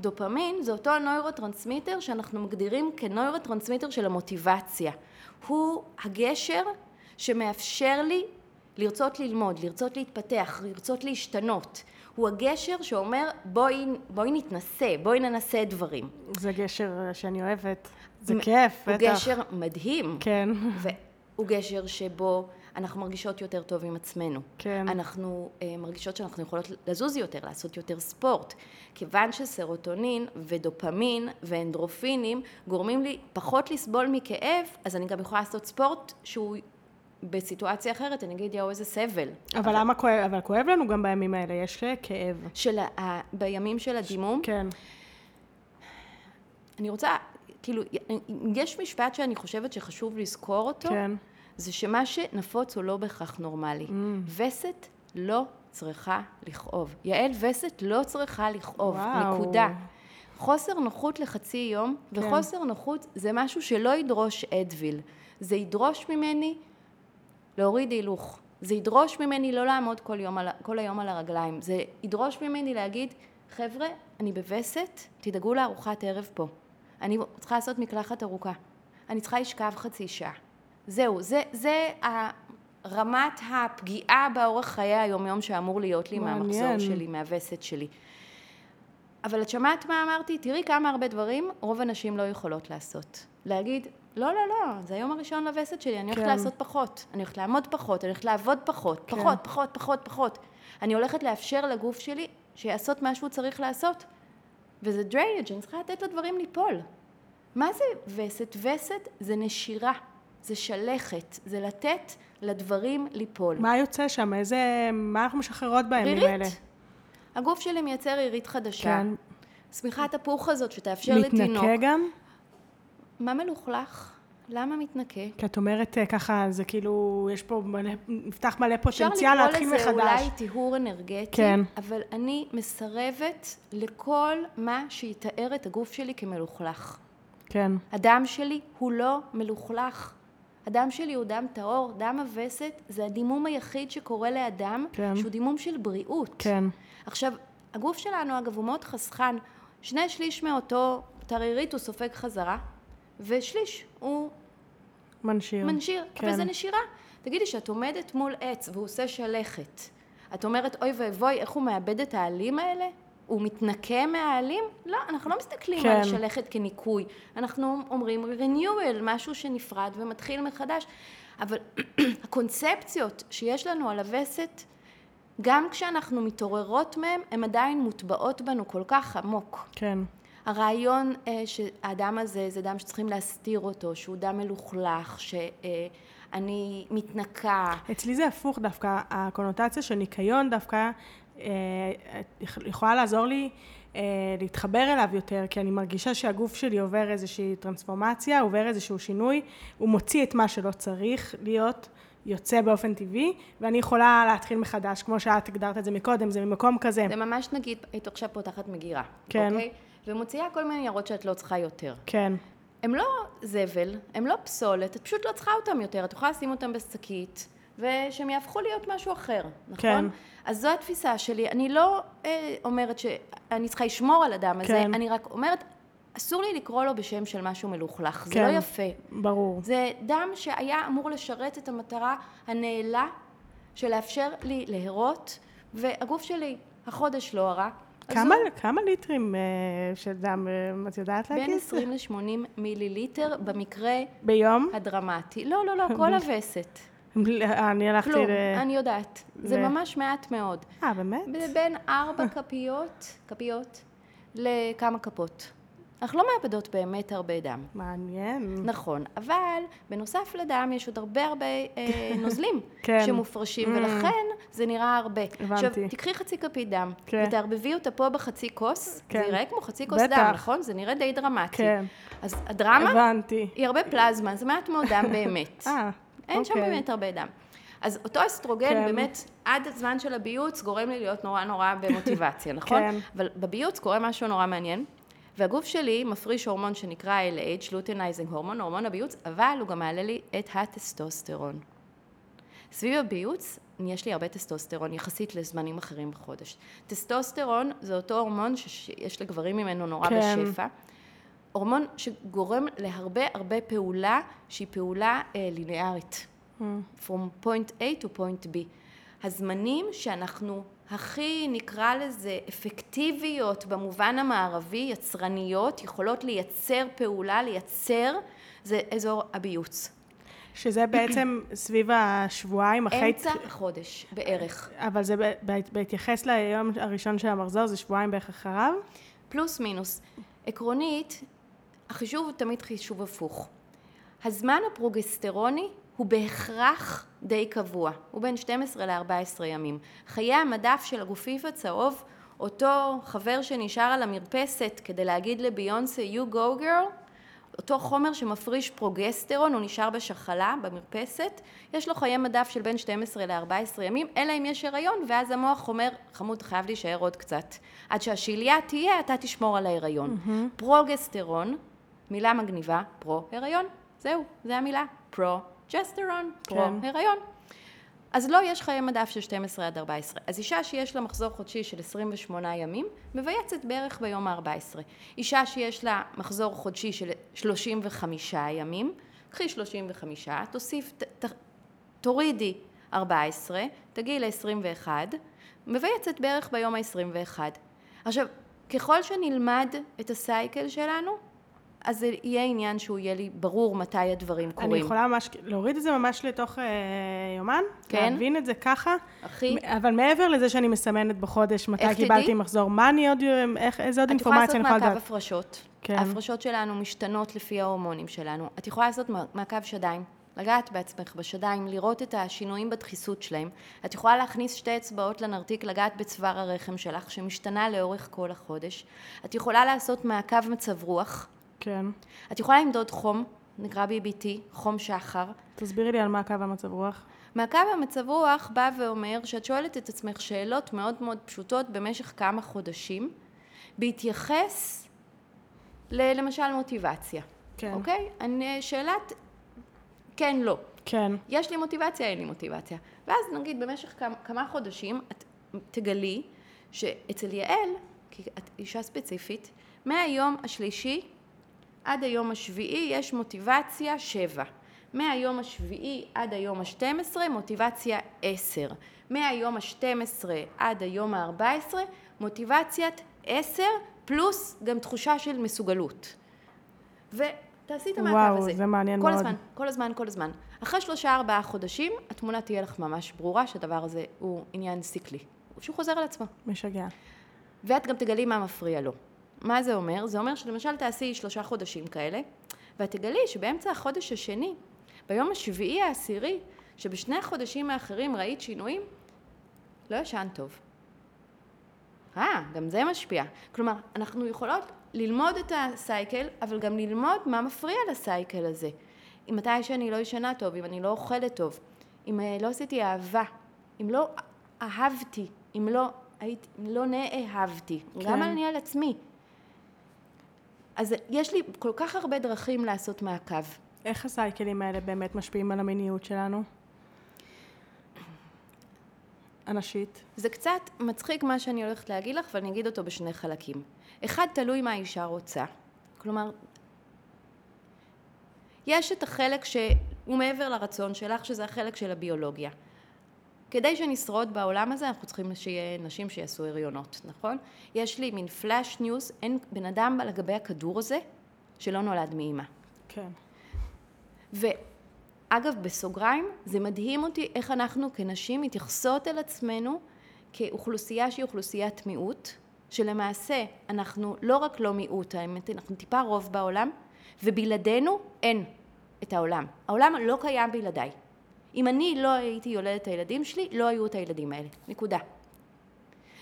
דופמין זה אותו נוירוטרנסמיטר שאנחנו מגדירים כנוירוטרנסמיטר של המוטיבציה. הוא הגשר שמאפשר לי לרצות ללמוד, לרצות להתפתח, לרצות להשתנות. הוא הגשר שאומר בואי, בואי נתנסה, בואי ננסה דברים. זה גשר שאני אוהבת. זה כיף, הוא בטח. גשר מדהים. כן. והוא גשר שבו אנחנו מרגישות יותר טוב עם עצמנו. כן. אנחנו uh, מרגישות שאנחנו יכולות לזוז יותר, לעשות יותר ספורט. כיוון שסרוטונין ודופמין ואנדרופינים גורמים לי פחות לסבול מכאב, אז אני גם יכולה לעשות ספורט שהוא בסיטואציה אחרת, אני אגיד, יואו, איזה סבל. אבל למה כואב? אבל כואב לנו גם בימים האלה, יש כאב. של ה... בימים של הדימום, כן. אני רוצה, כאילו, יש משפט שאני חושבת שחשוב לזכור אותו, כן. זה שמה שנפוץ הוא לא בהכרח נורמלי. Mm. וסת לא צריכה לכאוב. יעל וסת לא צריכה לכאוב, וואו. נקודה. חוסר נוחות לחצי יום, כן. וחוסר נוחות זה משהו שלא ידרוש אדוויל. זה ידרוש ממני להוריד הילוך. זה ידרוש ממני לא לעמוד כל, יום על, כל היום על הרגליים. זה ידרוש ממני להגיד, חבר'ה, אני בווסת, תדאגו לארוחת ערב פה. אני צריכה לעשות מקלחת ארוכה. אני צריכה לשכב חצי שעה. זהו, זה, זה רמת הפגיעה באורח חיי היומיום שאמור להיות לי מעניין. מהמחזור שלי, מהווסת שלי. אבל את שמעת מה אמרתי? תראי כמה הרבה דברים רוב הנשים לא יכולות לעשות. להגיד, לא, לא, לא, זה היום הראשון לווסת שלי, אני הולכת כן. לעשות פחות, אני הולכת לעמוד פחות, אני הולכת לעבוד פחות, כן. פחות, פחות, פחות, פחות. אני הולכת לאפשר לגוף שלי שיעשה מה שהוא צריך לעשות. וזה drainage, אני צריכה לתת לדברים ליפול. מה זה וסת? וסת זה נשירה, זה שלכת, זה לתת לדברים ליפול. מה יוצא שם? איזה... מה אנחנו משחררות בימים האלה? רירית. הגוף שלי מייצר רירית חדשה. כן. שמיכת הפוך הזאת שתאפשר לתינוק. מתנקה גם? מה מלוכלך? למה מתנקה? כי את אומרת אה, ככה, זה כאילו, יש פה מלא, נפתח מלא אפשר פוטנציאל לקרוא להתחיל לזה מחדש. אולי טיהור אנרגטי, כן. אבל אני מסרבת לכל מה שיתאר את הגוף שלי כמלוכלך. כן. הדם שלי הוא לא מלוכלך. הדם שלי הוא דם טהור, דם הווסת זה הדימום היחיד שקורה לאדם, כן. שהוא דימום של בריאות. כן. עכשיו, הגוף שלנו אגב הוא מאוד חסכן, שני שליש מאותו תרירית הוא סופג חזרה, ושליש הוא מנשיר. מנשיר, כן. אבל זה נשירה. תגידי, שאת עומדת מול עץ והוא עושה שלכת, את אומרת, אוי ואבוי, איך הוא מאבד את העלים האלה? הוא מתנקה מהעלים? לא, אנחנו לא מסתכלים כן. על שלכת כניקוי. אנחנו אומרים renewal, משהו שנפרד ומתחיל מחדש. אבל הקונספציות שיש לנו על הווסת, גם כשאנחנו מתעוררות מהן, הן עדיין מוטבעות בנו כל כך עמוק. כן. הרעיון אה, שהאדם הזה זה דם שצריכים להסתיר אותו, שהוא דם מלוכלך, שאני מתנקה. אצלי זה הפוך דווקא, הקונוטציה של ניקיון דווקא אה, יכולה לעזור לי אה, להתחבר אליו יותר, כי אני מרגישה שהגוף שלי עובר איזושהי טרנספורמציה, עובר איזשהו שינוי, הוא מוציא את מה שלא צריך להיות. יוצא באופן טבעי, ואני יכולה להתחיל מחדש, כמו שאת הגדרת את זה מקודם, זה ממקום כזה. זה ממש נגיד, היית עכשיו פותחת מגירה, כן. אוקיי? ומוציאה כל מיני ניירות שאת לא צריכה יותר. כן. הם לא זבל, הם לא פסולת, את פשוט לא צריכה אותם יותר, את יכולה לשים אותם בשקית, ושהם יהפכו להיות משהו אחר, נכון? כן. אז זו התפיסה שלי. אני לא אה, אומרת שאני צריכה לשמור על אדם הזה, כן. אני רק אומרת, אסור לי לקרוא לו בשם של משהו מלוכלך, זה כן. לא יפה. ברור. זה דם שהיה אמור לשרת את המטרה הנעלה של לאפשר לי להרות, והגוף שלי החודש לא הרע. כמה, הוא כמה ליטרים אה, של דם, אה, את יודעת להגיד? בין 20 ל-80 מיליליטר במקרה ביום? הדרמטי. לא, לא, לא, כל הווסת. אני הלכתי כלום, ל... אני יודעת. זה ל- ממש מעט מאוד. אה, באמת? זה בין ארבע כפיות, כפיות, לכמה כפות. אנחנו לא מאבדות באמת הרבה דם. מעניין. נכון, אבל בנוסף לדם יש עוד הרבה הרבה אה, נוזלים כן. שמופרשים, Mm. ולכן זה נראה הרבה. הבנתי. עכשיו, תקחי חצי כפית דם, כן. ותערבבי אותה פה בחצי כוס, כן. זה יראה כמו חצי כוס בטח. דם, נכון? זה נראה די דרמטי. כן. אז הדרמה הבנתי. היא הרבה פלזמה, זה מעט מאוד דם באמת. אה, אין שם אוקיי. באמת הרבה דם. אז אותו אסטרוגן כן. באמת, עד הזמן של הביוץ, גורם לי להיות נורא נורא במוטיבציה, נכון? כן. אבל בביוץ קורה משהו נורא מעניין, והגוף שלי מפריש הורמון שנקרא LH, luteinizing hormone, הורמון הביוץ, אבל הוא גם מעלה לי את הטסטוסטרון. סביב הביוץ יש לי הרבה טסטוסטרון יחסית לזמנים אחרים בחודש. טסטוסטרון זה אותו הורמון שיש לגברים ממנו נורא כן. בשפע. הורמון שגורם להרבה הרבה פעולה שהיא פעולה אה, ליניארית. From point A to point B. הזמנים שאנחנו הכי נקרא לזה אפקטיביות במובן המערבי, יצרניות, יכולות לייצר פעולה, לייצר, זה אזור הביוץ. שזה בעצם סביב השבועיים אחרי... אמצע החודש בערך. אבל זה בהתייחס ליום הראשון של המחזור, זה שבועיים בערך אחריו? פלוס מינוס. עקרונית, החישוב הוא תמיד חישוב הפוך. הזמן הפרוגסטרוני הוא בהכרח די קבוע, הוא בין 12 ל-14 ימים. חיי המדף של הגופיף הצהוב, אותו חבר שנשאר על המרפסת כדי להגיד לביונסה you go girl, אותו חומר שמפריש פרוגסטרון, הוא נשאר בשחלה, במרפסת, יש לו חיי מדף של בין 12 ל-14 ימים, אלא אם יש הריון, ואז המוח אומר, חמוד, חייב להישאר עוד קצת. עד שהשליה תהיה, אתה תשמור על ההיריון. פרוגסטרון, מילה מגניבה, פרו-הריון, זהו, זה המילה, פרו-ג'סטרון, פרו-הריון. אז לא, יש חיי מדף של 12 עד 14. אז אישה שיש לה מחזור חודשי של 28 ימים, מבייצת בערך ביום ה-14. אישה שיש לה מחזור חודשי של 35 ימים, קחי 35, תוסיף, ת, ת, תורידי 14, תגיעי ל-21, מבייצת בערך ביום ה-21. עכשיו, ככל שנלמד את הסייקל שלנו, אז זה יהיה עניין שהוא יהיה לי ברור מתי הדברים קורים. אני יכולה ממש להוריד את זה ממש לתוך אה, יומן? כן. להבין את זה ככה? הכי... אבל מעבר לזה שאני מסמנת בחודש מתי קיבלתי תדעי? מחזור, מה אני עוד, איך, איזה עוד את יכולה אינפורמציה לעשות אני יכולה מעקב לדעת? הפרשות. כן. ההפרשות שלנו משתנות לפי ההורמונים שלנו. את יכולה לעשות מעקב שדיים, לגעת בעצמך בשדיים, לראות את השינויים בדחיסות שלהם. את יכולה להכניס שתי אצבעות לנרתיק, לגעת בצוואר הרחם שלך, שמשתנה לאורך כל החודש. את יכולה לעשות מעקב מצב רוח. כן. את יכולה למדוד חום, נקרא BBT, חום שחר. תסבירי לי על מה קו המצב רוח. מעקב המצב רוח בא ואומר שאת שואלת את עצמך שאלות מאוד מאוד פשוטות במשך כמה חודשים, בהתייחס ל- למשל מוטיבציה. כן. אוקיי? אני, שאלת כן, לא. כן. יש לי מוטיבציה, אין לי מוטיבציה. ואז נגיד במשך כמה, כמה חודשים את תגלי שאצל יעל, כי את אישה ספציפית, מהיום השלישי עד היום השביעי יש מוטיבציה שבע. מהיום השביעי עד היום ה-12, מוטיבציה 10. מהיום ה-12 עד היום ה-14, מוטיבציית 10, פלוס גם תחושה של מסוגלות. ותעשי את המעקב וואו, הזה. זה מעניין כל מאוד. הזמן, כל הזמן, כל הזמן. אחרי שלושה ארבעה חודשים, התמונה תהיה לך ממש ברורה שהדבר הזה הוא עניין סיקלי. שהוא חוזר על עצמו. משגע. ואת גם תגלי מה מפריע לו. מה זה אומר? זה אומר שלמשל תעשי שלושה חודשים כאלה, ואת תגלי שבאמצע החודש השני, ביום השביעי העשירי, שבשני החודשים האחרים ראית שינויים, לא ישן טוב. אה, גם זה משפיע. כלומר, אנחנו יכולות ללמוד את הסייקל, אבל גם ללמוד מה מפריע לסייקל הזה. אם מתי שאני לא ישנה טוב, אם אני לא אוכלת טוב, אם אה, לא עשיתי אהבה, אם לא אהבתי, אם לא, הייתי, אם לא נאהבתי, כן. גם אני על עצמי. אז יש לי כל כך הרבה דרכים לעשות מעקב. איך הסייקלים האלה באמת משפיעים על המיניות שלנו? הנשית. זה קצת מצחיק מה שאני הולכת להגיד לך, ואני אגיד אותו בשני חלקים. אחד, תלוי מה האישה רוצה. כלומר, יש את החלק שהוא מעבר לרצון שלך, שזה החלק של הביולוגיה. כדי שנשרוד בעולם הזה, אנחנו צריכים שיהיה נשים שיעשו הריונות, נכון? יש לי מין פלאש ניוז, אין בן אדם על גבי הכדור הזה שלא נולד מאימא. כן. ואגב, בסוגריים, זה מדהים אותי איך אנחנו כנשים מתייחסות אל עצמנו כאוכלוסייה שהיא אוכלוסיית מיעוט, שלמעשה אנחנו לא רק לא מיעוט, האמת, אנחנו טיפה רוב בעולם, ובלעדינו אין את העולם. העולם לא קיים בלעדיי. אם אני לא הייתי יולדת את הילדים שלי, לא היו את הילדים האלה. נקודה.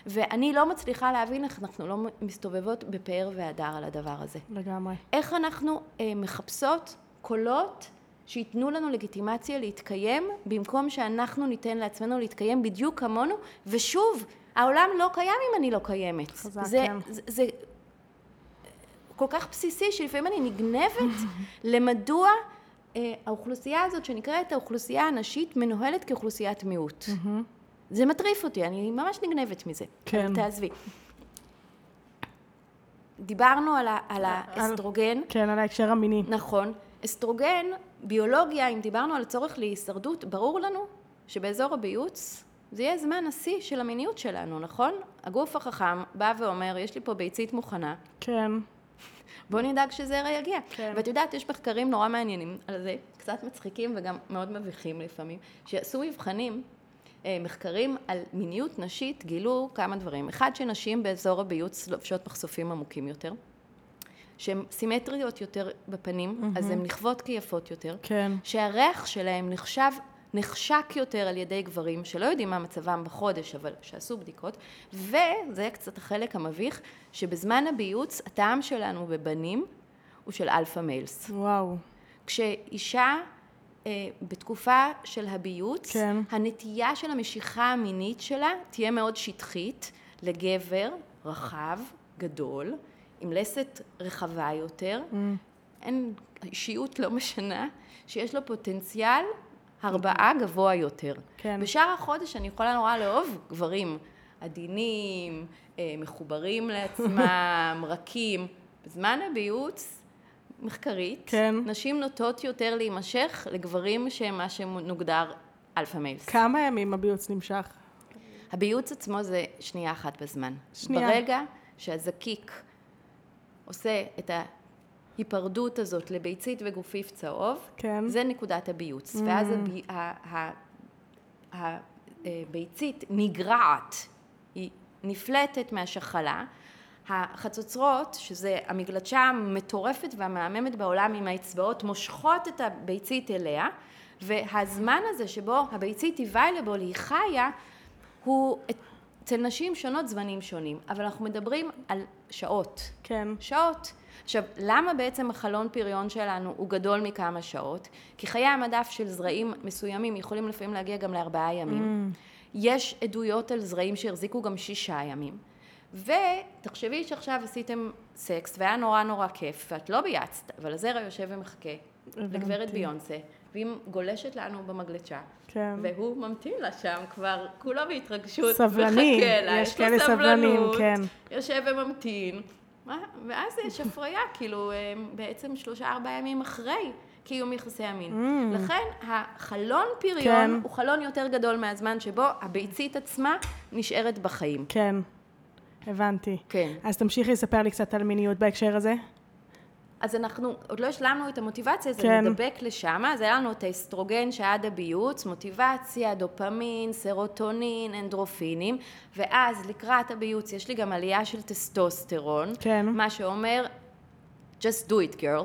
ואני לא מצליחה להבין איך אנחנו לא מסתובבות בפאר והדר על הדבר הזה. לגמרי. איך אנחנו אה, מחפשות קולות שייתנו לנו לגיטימציה להתקיים, במקום שאנחנו ניתן לעצמנו להתקיים בדיוק כמונו, ושוב, העולם לא קיים אם אני לא קיימת. חזק, זה, כן. זה, זה כל כך בסיסי, שלפעמים אני נגנבת למדוע האוכלוסייה הזאת, שנקראת האוכלוסייה הנשית, מנוהלת כאוכלוסיית מיעוט. זה מטריף אותי, אני ממש נגנבת מזה. כן. תעזבי. דיברנו על, ה, על האסטרוגן. כן, על ההקשר המיני. נכון. אסטרוגן, ביולוגיה, אם דיברנו על הצורך להישרדות, ברור לנו שבאזור הביוץ זה יהיה זמן השיא של המיניות שלנו, נכון? הגוף החכם בא ואומר, יש לי פה ביצית מוכנה, כן. בוא נדאג שזרע יגיע. כן. ואת יודעת, יש מחקרים נורא מעניינים על זה, קצת מצחיקים וגם מאוד מביכים לפעמים, שעשו מבחנים, אה, מחקרים על מיניות נשית, גילו כמה דברים. אחד, שנשים באזור הביוץ לובשות מחשופים עמוקים יותר. שהן סימטריות יותר בפנים, אז הן נכוות כיפות יותר. כן. שהריח שלהם נחשב, נחקר יותר על ידי גברים שלא יודעים מה מצבם בחודש, אבל שעשו בדיקות, וזה קצת החלק המביך, שבזמן הביוץ הטעם שלנו בבנים הוא של alpha males. וואו. כשאישה אה, בתקופה של הביוץ, כן. הנטייה של המשיכה המינית שלה תהיה מאוד שטחית לגבר רחב, גדול, עם לסת רחבה יותר, Mm. אין, אישיות לא משנה, שיש לו פוטנציאל הרבעה גבוה יותר. כן. בשאר החודש אני יכולה נורא לאהוב גברים עדינים, אה, מחוברים לעצמם, רכים. בזמן הביוץ, מחקרית, כן. נשים נוטות יותר להימשך לגברים שהם מה שמוגדר alpha males. כמה ימים הביוץ נמשך? הביוץ עצמו זה שנייה אחת בזמן. שנייה. ברגע שהזקיק עושה את ההיפרדות הזאת לביצית וגופיף צהוב, כן. זה נקודת הביוץ. ואז הבי, ה, ה, ה, הביצית נגרעת, היא נפלטת מהשחלה. החצוצרות, שזה המגלשה המטורפת והמהממת בעולם עם האצבעות, מושכות את הביצית אליה, והזמן הזה שבו הביצית היא ויילבול, היא חיה, הוא אצל נשים שונות זמנים שונים, אבל אנחנו מדברים על שעות. כן. שעות. עכשיו, למה בעצם החלון פריון שלנו הוא גדול מכמה שעות? כי חיי המדף של זרעים מסוימים יכולים לפעמים להגיע גם לארבעה ימים. יש עדויות על זרעים שהחזיקו גם שישה ימים. ותחשבי שעכשיו עשיתם סקס והיה נורא נורא כיף, ואת לא ביצת, אבל הזרע יושב ומחכה לגברת. ביונסה, והיא גולשת לנו במגלשה, כן. והוא ממתין לה שם כבר, כולו בהתרגשות, סבלני, יש כאלה סבלנים, כן. יושב וממתין? ואז יש הפריה, כאילו, בעצם שלושה ארבעה ימים אחרי, קיום יחסי המין. Mm. לכן החלון פריון כן. הוא חלון יותר גדול מהזמן שבו הביצית עצמה נשארת בחיים. כן, הבנתי. כן. אז תמשיכי לספר לי קצת על מיניות בהקשר הזה. אז אנחנו עוד לא השלמנו את המוטיבציה, אז כן. אדבק לשם. אז היה לנו את האסטרוגן שעד הביוץ, מוטיבציה, דופמין, סרוטונין, אנדורפינים, ואז לקראת הביוץ יש לי גם עלייה של טסטוסטרון, כן. מה שאומר, just do it girl,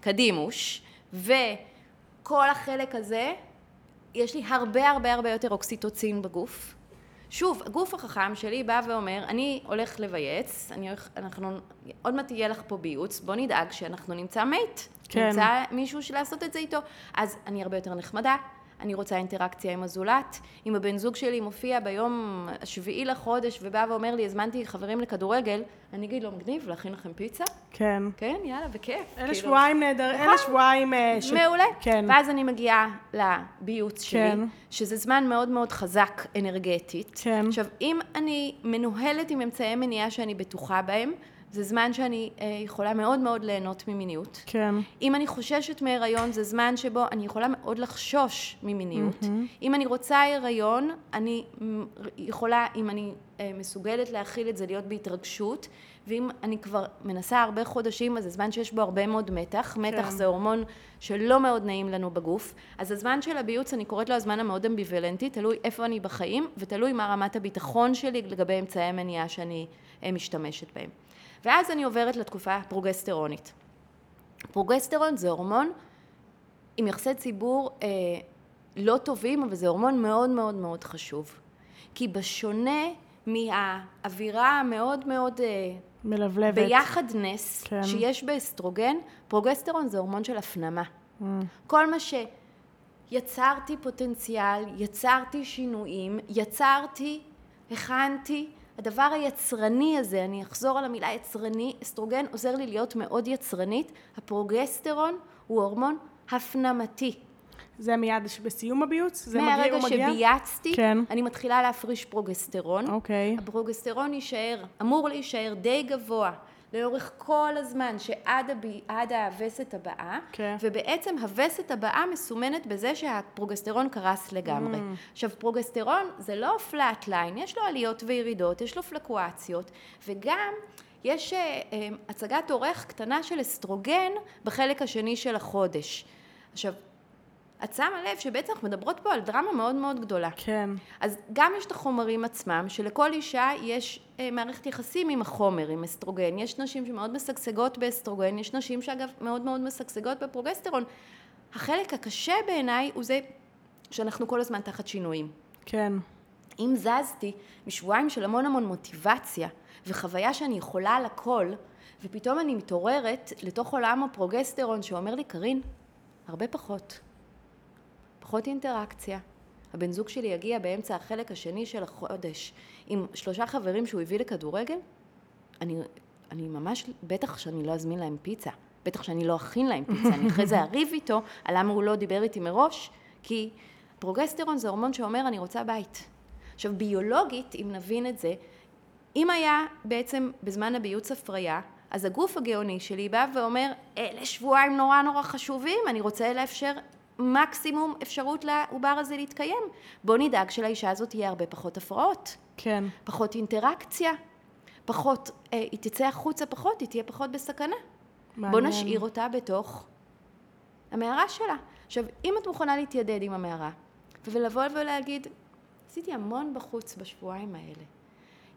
קדימוש, וכל החלק הזה, יש לי הרבה הרבה הרבה יותר אוקסיטוצין בגוף. שוב, הגוף החכם שלי בא ואומר, אני הולך לבייץ, אני הולך, אנחנו, עוד מעט יהיה לך פה ביוץ, בוא נדאג שאנחנו נמצא מייט. כן. נמצא מישהו שלעשות את זה איתו. אז אני הרבה יותר נחמדה, אני רוצה אינטראקציה עם הזולת. אם הבן זוג שלי מופיע ביום השביעי לחודש ובא ואומר לי, הזמנתי חברים לכדורגל, אני אגיד לו, מגניב, להכין לכם פיצה? כן. כן, יאללה, בכיף. אלה כאילו. שבועיים נהדר, נכון. אלה שבועיים... אה, ש- מעולה. כן. ואז אני מגיעה לביוץ שלי, כן. שזה זמן מאוד מאוד חזק אנרגטית. כן. עכשיו, אם אני מנוהלת עם אמצעי מניעה שאני בטוחה בהם, זה זמן שאני אה, יכולה מאוד מאוד ליהנות ממיניות. כן. אם אני חוששת מהיריון, זה זמן שבו אני יכולה מאוד לחשוש ממיניות. אם אני רוצה הריון, אני יכולה, אם אני אה, מסוגלת להכיל את זה, להיות בהתרגשות, ואם אני כבר מנסה הרבה חודשים, אז זה זמן שיש בו הרבה מאוד מתח. מתח כן. זה הורמון שלא מאוד נעים לנו בגוף. אז הזמן של הביוץ, אני קוראת לו הזמן המאוד אמביוולנטי, תלוי איפה אני בחיים, ותלוי מה רמת הביטחון שלי לגבי אמצעי המניעה שאני אה, משתמשת בהם. ואז אני עוברת לתקופה הפרוגסטרונית. פרוגסטרון זה הורמון עם יחסי ציבור אה, לא טובים, אבל זה הורמון מאוד מאוד מאוד חשוב. כי בשונה מהאווירה המאוד מאוד אה, מלבלבת. ביחדנס כן. שיש באסטרוגן, פרוגסטרון זה הורמון של הפנמה. Mm. כל מה שיצרתי פוטנציאל, יצרתי שינויים, יצרתי, הכנתי, הדבר היצרני הזה, אני אחזור על המילה יצרני, אסטרוגן עוזר לי להיות מאוד יצרנית, הפרוגסטרון הוא הורמון הפנמתי. זה מיד בסיום הביוץ? זה מגיע, מהרגע הוא מגיע? שבייצתי, כן. אני מתחילה להפריש פרוגסטרון. אוקיי. הפרוגסטרון יישאר, אמור להישאר די גבוה לאורך כל הזמן שעד הבי, עד הווסת הבאה, כן. ובעצם הווסת הבאה מסומנת בזה שהפרוגסטרון קרס לגמרי. Mm. עכשיו, פרוגסטרון זה לא flat line, יש לו עליות וירידות, יש לו פלוקטואציות, וגם יש אה, הצגת עורך קטנה של אסטרוגן בחלק השני של החודש. עכשיו, את שמה לב שבעצם אנחנו מדברות פה על דרמה מאוד מאוד גדולה. כן. אז גם יש את החומרים עצמם, שלכל אישה יש אה, מערכת יחסים עם החומר, עם אסטרוגן. יש נשים שמאוד משגשגות באסטרוגן, יש נשים שאגב מאוד מאוד משגשגות בפרוגסטרון. החלק הקשה בעיניי הוא זה שאנחנו כל הזמן תחת שינויים. כן. אם זזתי משבועיים של המון המון מוטיבציה וחוויה שאני יכולה על הכל, ופתאום אני מתעוררת לתוך עולם הפרוגסטרון שאומר לי, קארין, הרבה פחות. פחות אינטראקציה. הבן זוג שלי יגיע באמצע החלק השני של החודש עם שלושה חברים שהוא הביא לכדורגל, אני, אני ממש, בטח שאני לא אזמין להם פיצה, בטח שאני לא אכין להם פיצה, אני אחרי זה אריב איתו על למה הוא לא דיבר איתי מראש, כי פרוגסטרון זה הורמון שאומר אני רוצה בית. עכשיו ביולוגית, אם נבין את זה, אם היה בעצם בזמן הביוץ הפריה, אז הגוף הגאוני שלי בא ואומר, אלה שבועיים נורא נורא חשובים, אני רוצה לאפשר מקסימום אפשרות לעובר הזה להתקיים. בוא נדאג שלאישה הזאת תהיה הרבה פחות הפרעות, כן. פחות אינטראקציה, פחות, אה, היא תצא החוצה פחות, היא תהיה פחות בסכנה. בוא מעניין. נשאיר אותה בתוך המערה שלה. עכשיו, אם את מוכנה להתיידד עם המערה, ולבוא ולהגיד, עשיתי המון בחוץ בשבועיים האלה,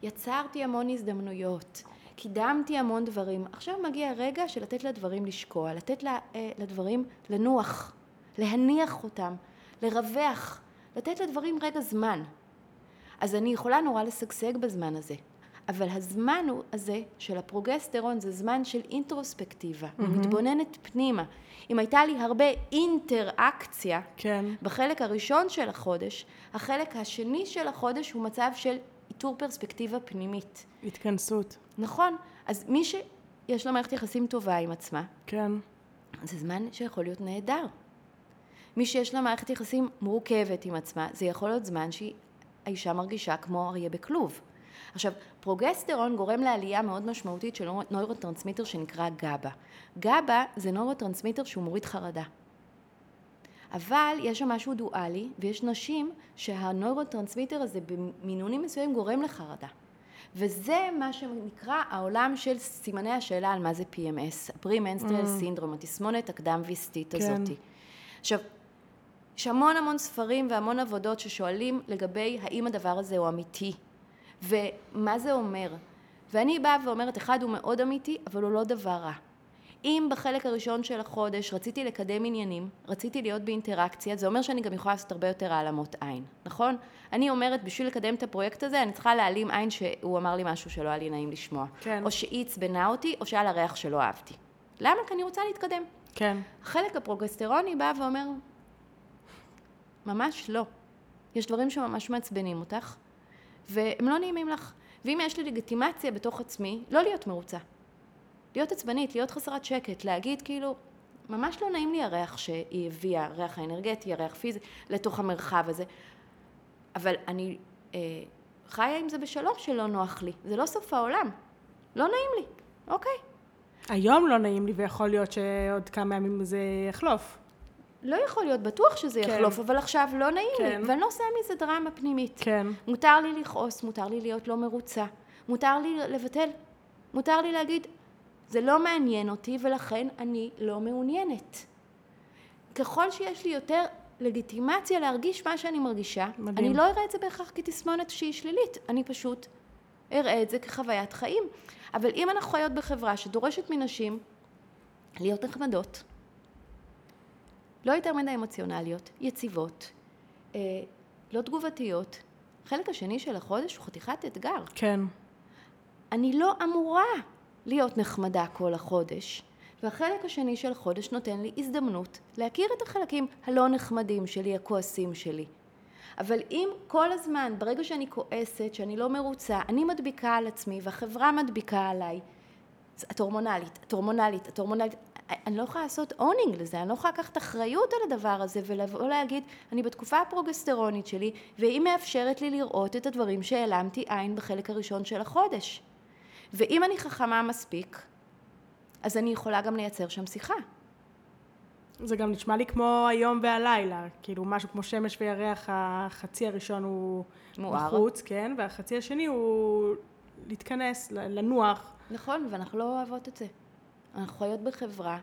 יצרתי המון הזדמנויות, קידמתי המון דברים, עכשיו מגיע הרגע של לתת לדברים לשקוע, לתת לה, אה, לדברים לנוח, להניח אותם, לרווח, לתת לדברים רגע זמן. אז אני יכולה נורא לשגשג בזמן הזה. אבל הזמן הוא הזה של הפרוגסטרון זה זמן של אינטרוספקטיבה, mm-hmm. מתבוננת פנימה. אם הייתה לי הרבה אינטראקציה כן. בחלק הראשון של החודש, החלק השני של החודש הוא מצב של איתור פרספקטיבה פנימית. התכנסות. נכון, אז מי שיש לה מערכת יחסים טובה עם עצמה, כן. זה זמן שיכול להיות נהדר. מי שיש לה מערכת יחסים מורכבת עם עצמה, זה יכול להיות זמן שהאישה מרגישה כמו אריה בכלוב. עכשיו, פרוגסטרון גורם לעלייה מאוד משמעותית של נוירוטרנסמיטר שנקרא גאבה. גאבה זה נוירוטרנסמיטר שהוא מוריד חרדה. אבל יש שם משהו דואלי, ויש נשים שהנוירוטרנסמיטר הזה במינונים מסוימים גורם לחרדה. וזה מה שנקרא העולם של סימני השאלה על מה זה PMS, premenstrual mm. syndrome, התסמונת הקדם-וסתית כן. עכשיו, יש המון המון ספרים והמון עבודות ששואלים לגבי האם הדבר הזה הוא אמיתי, ומה זה אומר. ואני באה ואומרת, אחד הוא מאוד אמיתי, אבל הוא לא דבר רע. אם בחלק הראשון של החודש רציתי לקדם עניינים, רציתי להיות באינטראקציה, זה אומר שאני גם יכולה לעשות הרבה יותר העלמות עין, נכון? אני אומרת, בשביל לקדם את הפרויקט הזה, אני צריכה להעלים עין שהוא אמר לי משהו שלא היה לי נעים לשמוע. כן. או שהיא עצבנה אותי, או שהיה לה ריח שלא אהבתי. למה? כי אני רוצה להתקדם. כן. החלק הפרוגסטרוני בא ואומר, ממש לא. יש דברים שממש מעצבנים אותך, והם לא נעימים לך. ואם יש לי לגיטימציה בתוך עצמי, לא להיות מרוצה. להיות עצבנית, להיות חסרת שקט, להגיד כאילו, ממש לא נעים לי הריח שהיא הביאה, הריח האנרגטי, הריח פיזי, לתוך המרחב הזה. אבל אני אה, חיה עם זה בשלום שלא נוח לי. זה לא סוף העולם. לא נעים לי, אוקיי. היום לא נעים לי, ויכול להיות שעוד כמה ימים זה יחלוף. לא יכול להיות, בטוח שזה כן. יחלוף, אבל עכשיו לא נעים כן. לי, ואני לא עושה מזה דרמה פנימית. כן. מותר לי לכעוס, מותר לי להיות לא מרוצה, מותר לי לבטל, מותר לי להגיד, זה לא מעניין אותי ולכן אני לא מעוניינת. ככל שיש לי יותר לגיטימציה להרגיש מה שאני מרגישה, מדהים. אני לא אראה את זה בהכרח כתסמונת שהיא שלילית, אני פשוט אראה את זה כחוויית חיים. אבל אם אנחנו חיות בחברה שדורשת מנשים להיות נחמדות, לא יותר מדי אמוציונליות, יציבות, אה, לא תגובתיות, החלק השני של החודש הוא חתיכת אתגר. כן. אני לא אמורה להיות נחמדה כל החודש, והחלק השני של החודש נותן לי הזדמנות להכיר את החלקים הלא נחמדים שלי, הכועסים שלי. אבל אם כל הזמן, ברגע שאני כועסת, שאני לא מרוצה, אני מדביקה על עצמי והחברה מדביקה עליי, את הורמונלית, את הורמונלית, את הורמונלית, אני לא יכולה לעשות אונינג לזה, אני לא יכולה לקחת אחריות על הדבר הזה ולבוא להגיד, אני בתקופה הפרוגסטרונית שלי, והיא מאפשרת לי לראות את הדברים שהעלמתי עין בחלק הראשון של החודש. ואם אני חכמה מספיק, אז אני יכולה גם לייצר שם שיחה. זה גם נשמע לי כמו היום והלילה, כאילו משהו כמו שמש וירח, החצי הראשון הוא מואר. בחוץ, כן, והחצי השני הוא להתכנס, לנוח. נכון, ואנחנו לא אוהבות את זה. אנחנו חיות בחברה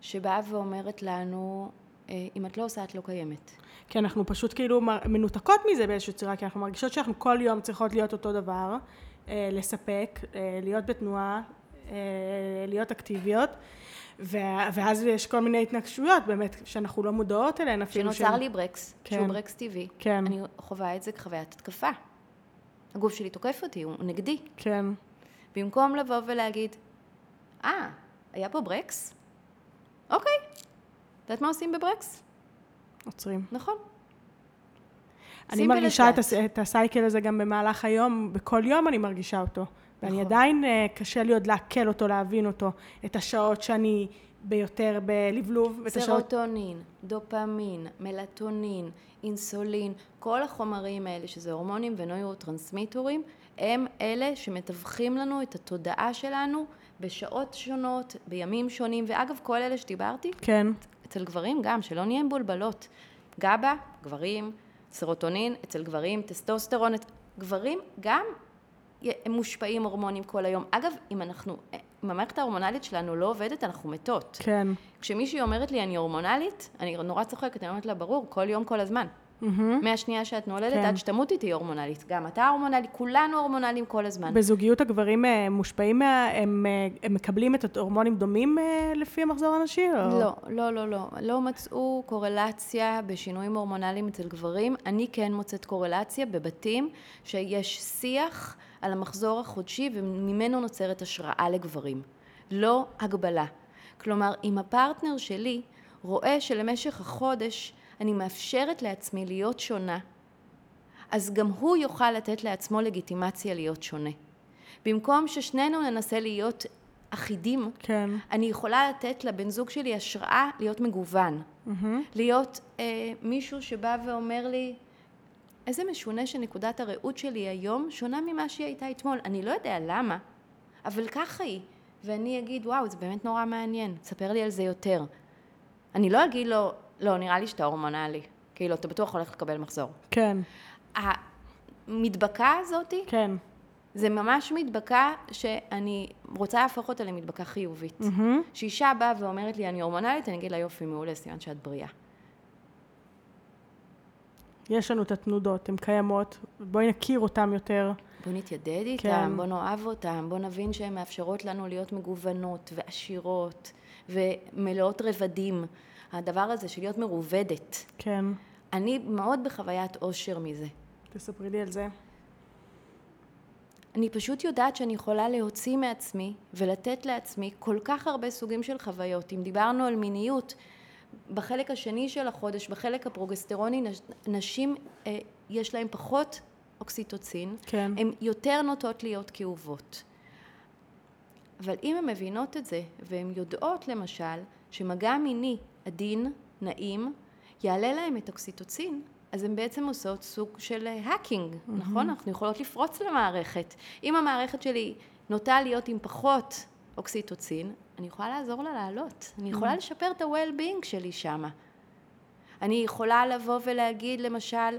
שבאה ואומרת לנו, אה, אם את לא עושה, את לא קיימת. כי אנחנו פשוט כאילו מנותקות מזה באיזושהי צורה, כי אנחנו מרגישות שאנחנו כל יום צריכות להיות אותו דבר, אה, לספק, אה, להיות בתנועה, להיות אקטיביות. ואז יש כל מיני התנגשויות באמת שאנחנו לא מודעות אליהן אפילו. שנוצר לי ברקס, כן. שהוא ברקס טבעי. כן. אני חווה את זה כחוויית התקפה. הגוף שלי תוקף אותי, הוא נגדי. כן. במקום לבוא ולהגיד, אה, היה פה ברקס? אוקיי. את יודעת מה עושים בברקס? עוצרים. נכון. אני מרגישה את, הס, את הסייקל הזה גם במהלך היום, בכל יום אני מרגישה אותו. ואני נכון. עדיין uh, קשה לי עוד לעכל אותו, להבין אותו, את השעות שאני ביותר בלבלוב. סרוטונין, השעות... דופמין, מלטונין, אינסולין, כל החומרים האלה, שזה הורמונים ונוירוטרנסמיטורים, הם אלה שמתווכים לנו את התודעה שלנו בשעות שונות, בימים שונים, ואגב, כל אלה שדיברתי, כן. אצל גברים גם, שלא נהיה מבולבלות. גבה, גברים, סרוטונין, אצל גברים, טסטוסטרון, גברים גם הם מושפעי הורמונים כל היום. אגב, אם אנחנו, אם המערכת ההורמונלית שלנו לא עובדת, אנחנו מתות. כן. כשמישהי אומרת לי, אני הורמונלית, אני נורא צוחקת, אני אומרת לה, ברור, כל יום, כל הזמן. Mm-hmm. מהשנייה שאת נולדת כן. עד שתמותי תהיי הורמונלית. גם אתה הורמונלי, כולנו הורמונליים כל הזמן. בזוגיות הגברים אה, מושפעים, מה, הם, אה, הם מקבלים את ההורמונים דומים אה, לפי המחזור הנשי? או? לא, לא, לא, לא. לא מצאו קורלציה בשינויים הורמונליים אצל גברים. אני כן מוצאת קורלציה בבתים שיש שיח על המחזור החודשי וממנו נוצרת השראה לגברים. לא הגבלה. כלומר, אם הפרטנר שלי רואה שלמשך החודש אני מאפשרת לעצמי להיות שונה, אז גם הוא יוכל לתת לעצמו לגיטימציה להיות שונה. במקום ששנינו ננסה להיות אחידים, כן. אני יכולה לתת לבן זוג שלי השראה להיות מגוון. Mm-hmm. להיות אה, מישהו שבא ואומר לי, איזה משונה שנקודת הראות שלי היום שונה ממה שהיא הייתה אתמול. אני לא יודע למה, אבל ככה היא. ואני אגיד, וואו, זה באמת נורא מעניין, תספר לי על זה יותר. אני לא אגיד לו, לא, נראה לי שאתה הורמונלי. כאילו, אתה בטוח הולך לקבל מחזור. כן, המדבקה הזאתי, כן. זה ממש מדבקה שאני רוצה להפוך אותה למדבקה חיובית. מהמם. כשאישה באה ואומרת לי, אני הורמונלית, אני אגיד לה, יופי, מעולה, סימן שאת בריאה. יש לנו את התנודות, הן קיימות, בואי נכיר אותן יותר. בוא נתיידד איתם, כן. בוא נאהב אותם, בוא נבין שהן מאפשרות לנו להיות מגוונות ועשירות ומלאות רבדים. הדבר הזה של להיות מרובדת. כן. אני מאוד בחוויית אושר מזה. תספרי לי על זה. אני פשוט יודעת שאני יכולה להוציא מעצמי ולתת לעצמי כל כך הרבה סוגים של חוויות. אם דיברנו על מיניות, בחלק השני של החודש, בחלק הפרוגסטרוני, נש- נשים, אה, יש להן פחות אוקסיטוצין, כן. הן יותר נוטות להיות כאובות. אבל אם הן מבינות את זה, והן יודעות למשל שמגע מיני עדין, נעים, יעלה להן את אוקסיטוצין, אז הן בעצם עושות סוג של האקינג, נכון? אנחנו יכולות לפרוץ למערכת. אם המערכת שלי נוטה להיות עם פחות אוקסיטוצין, אני יכולה לעזור לה לעלות. אני יכולה לשפר את ה-well-being שלי שמה. אני יכולה לבוא ולהגיד, למשל,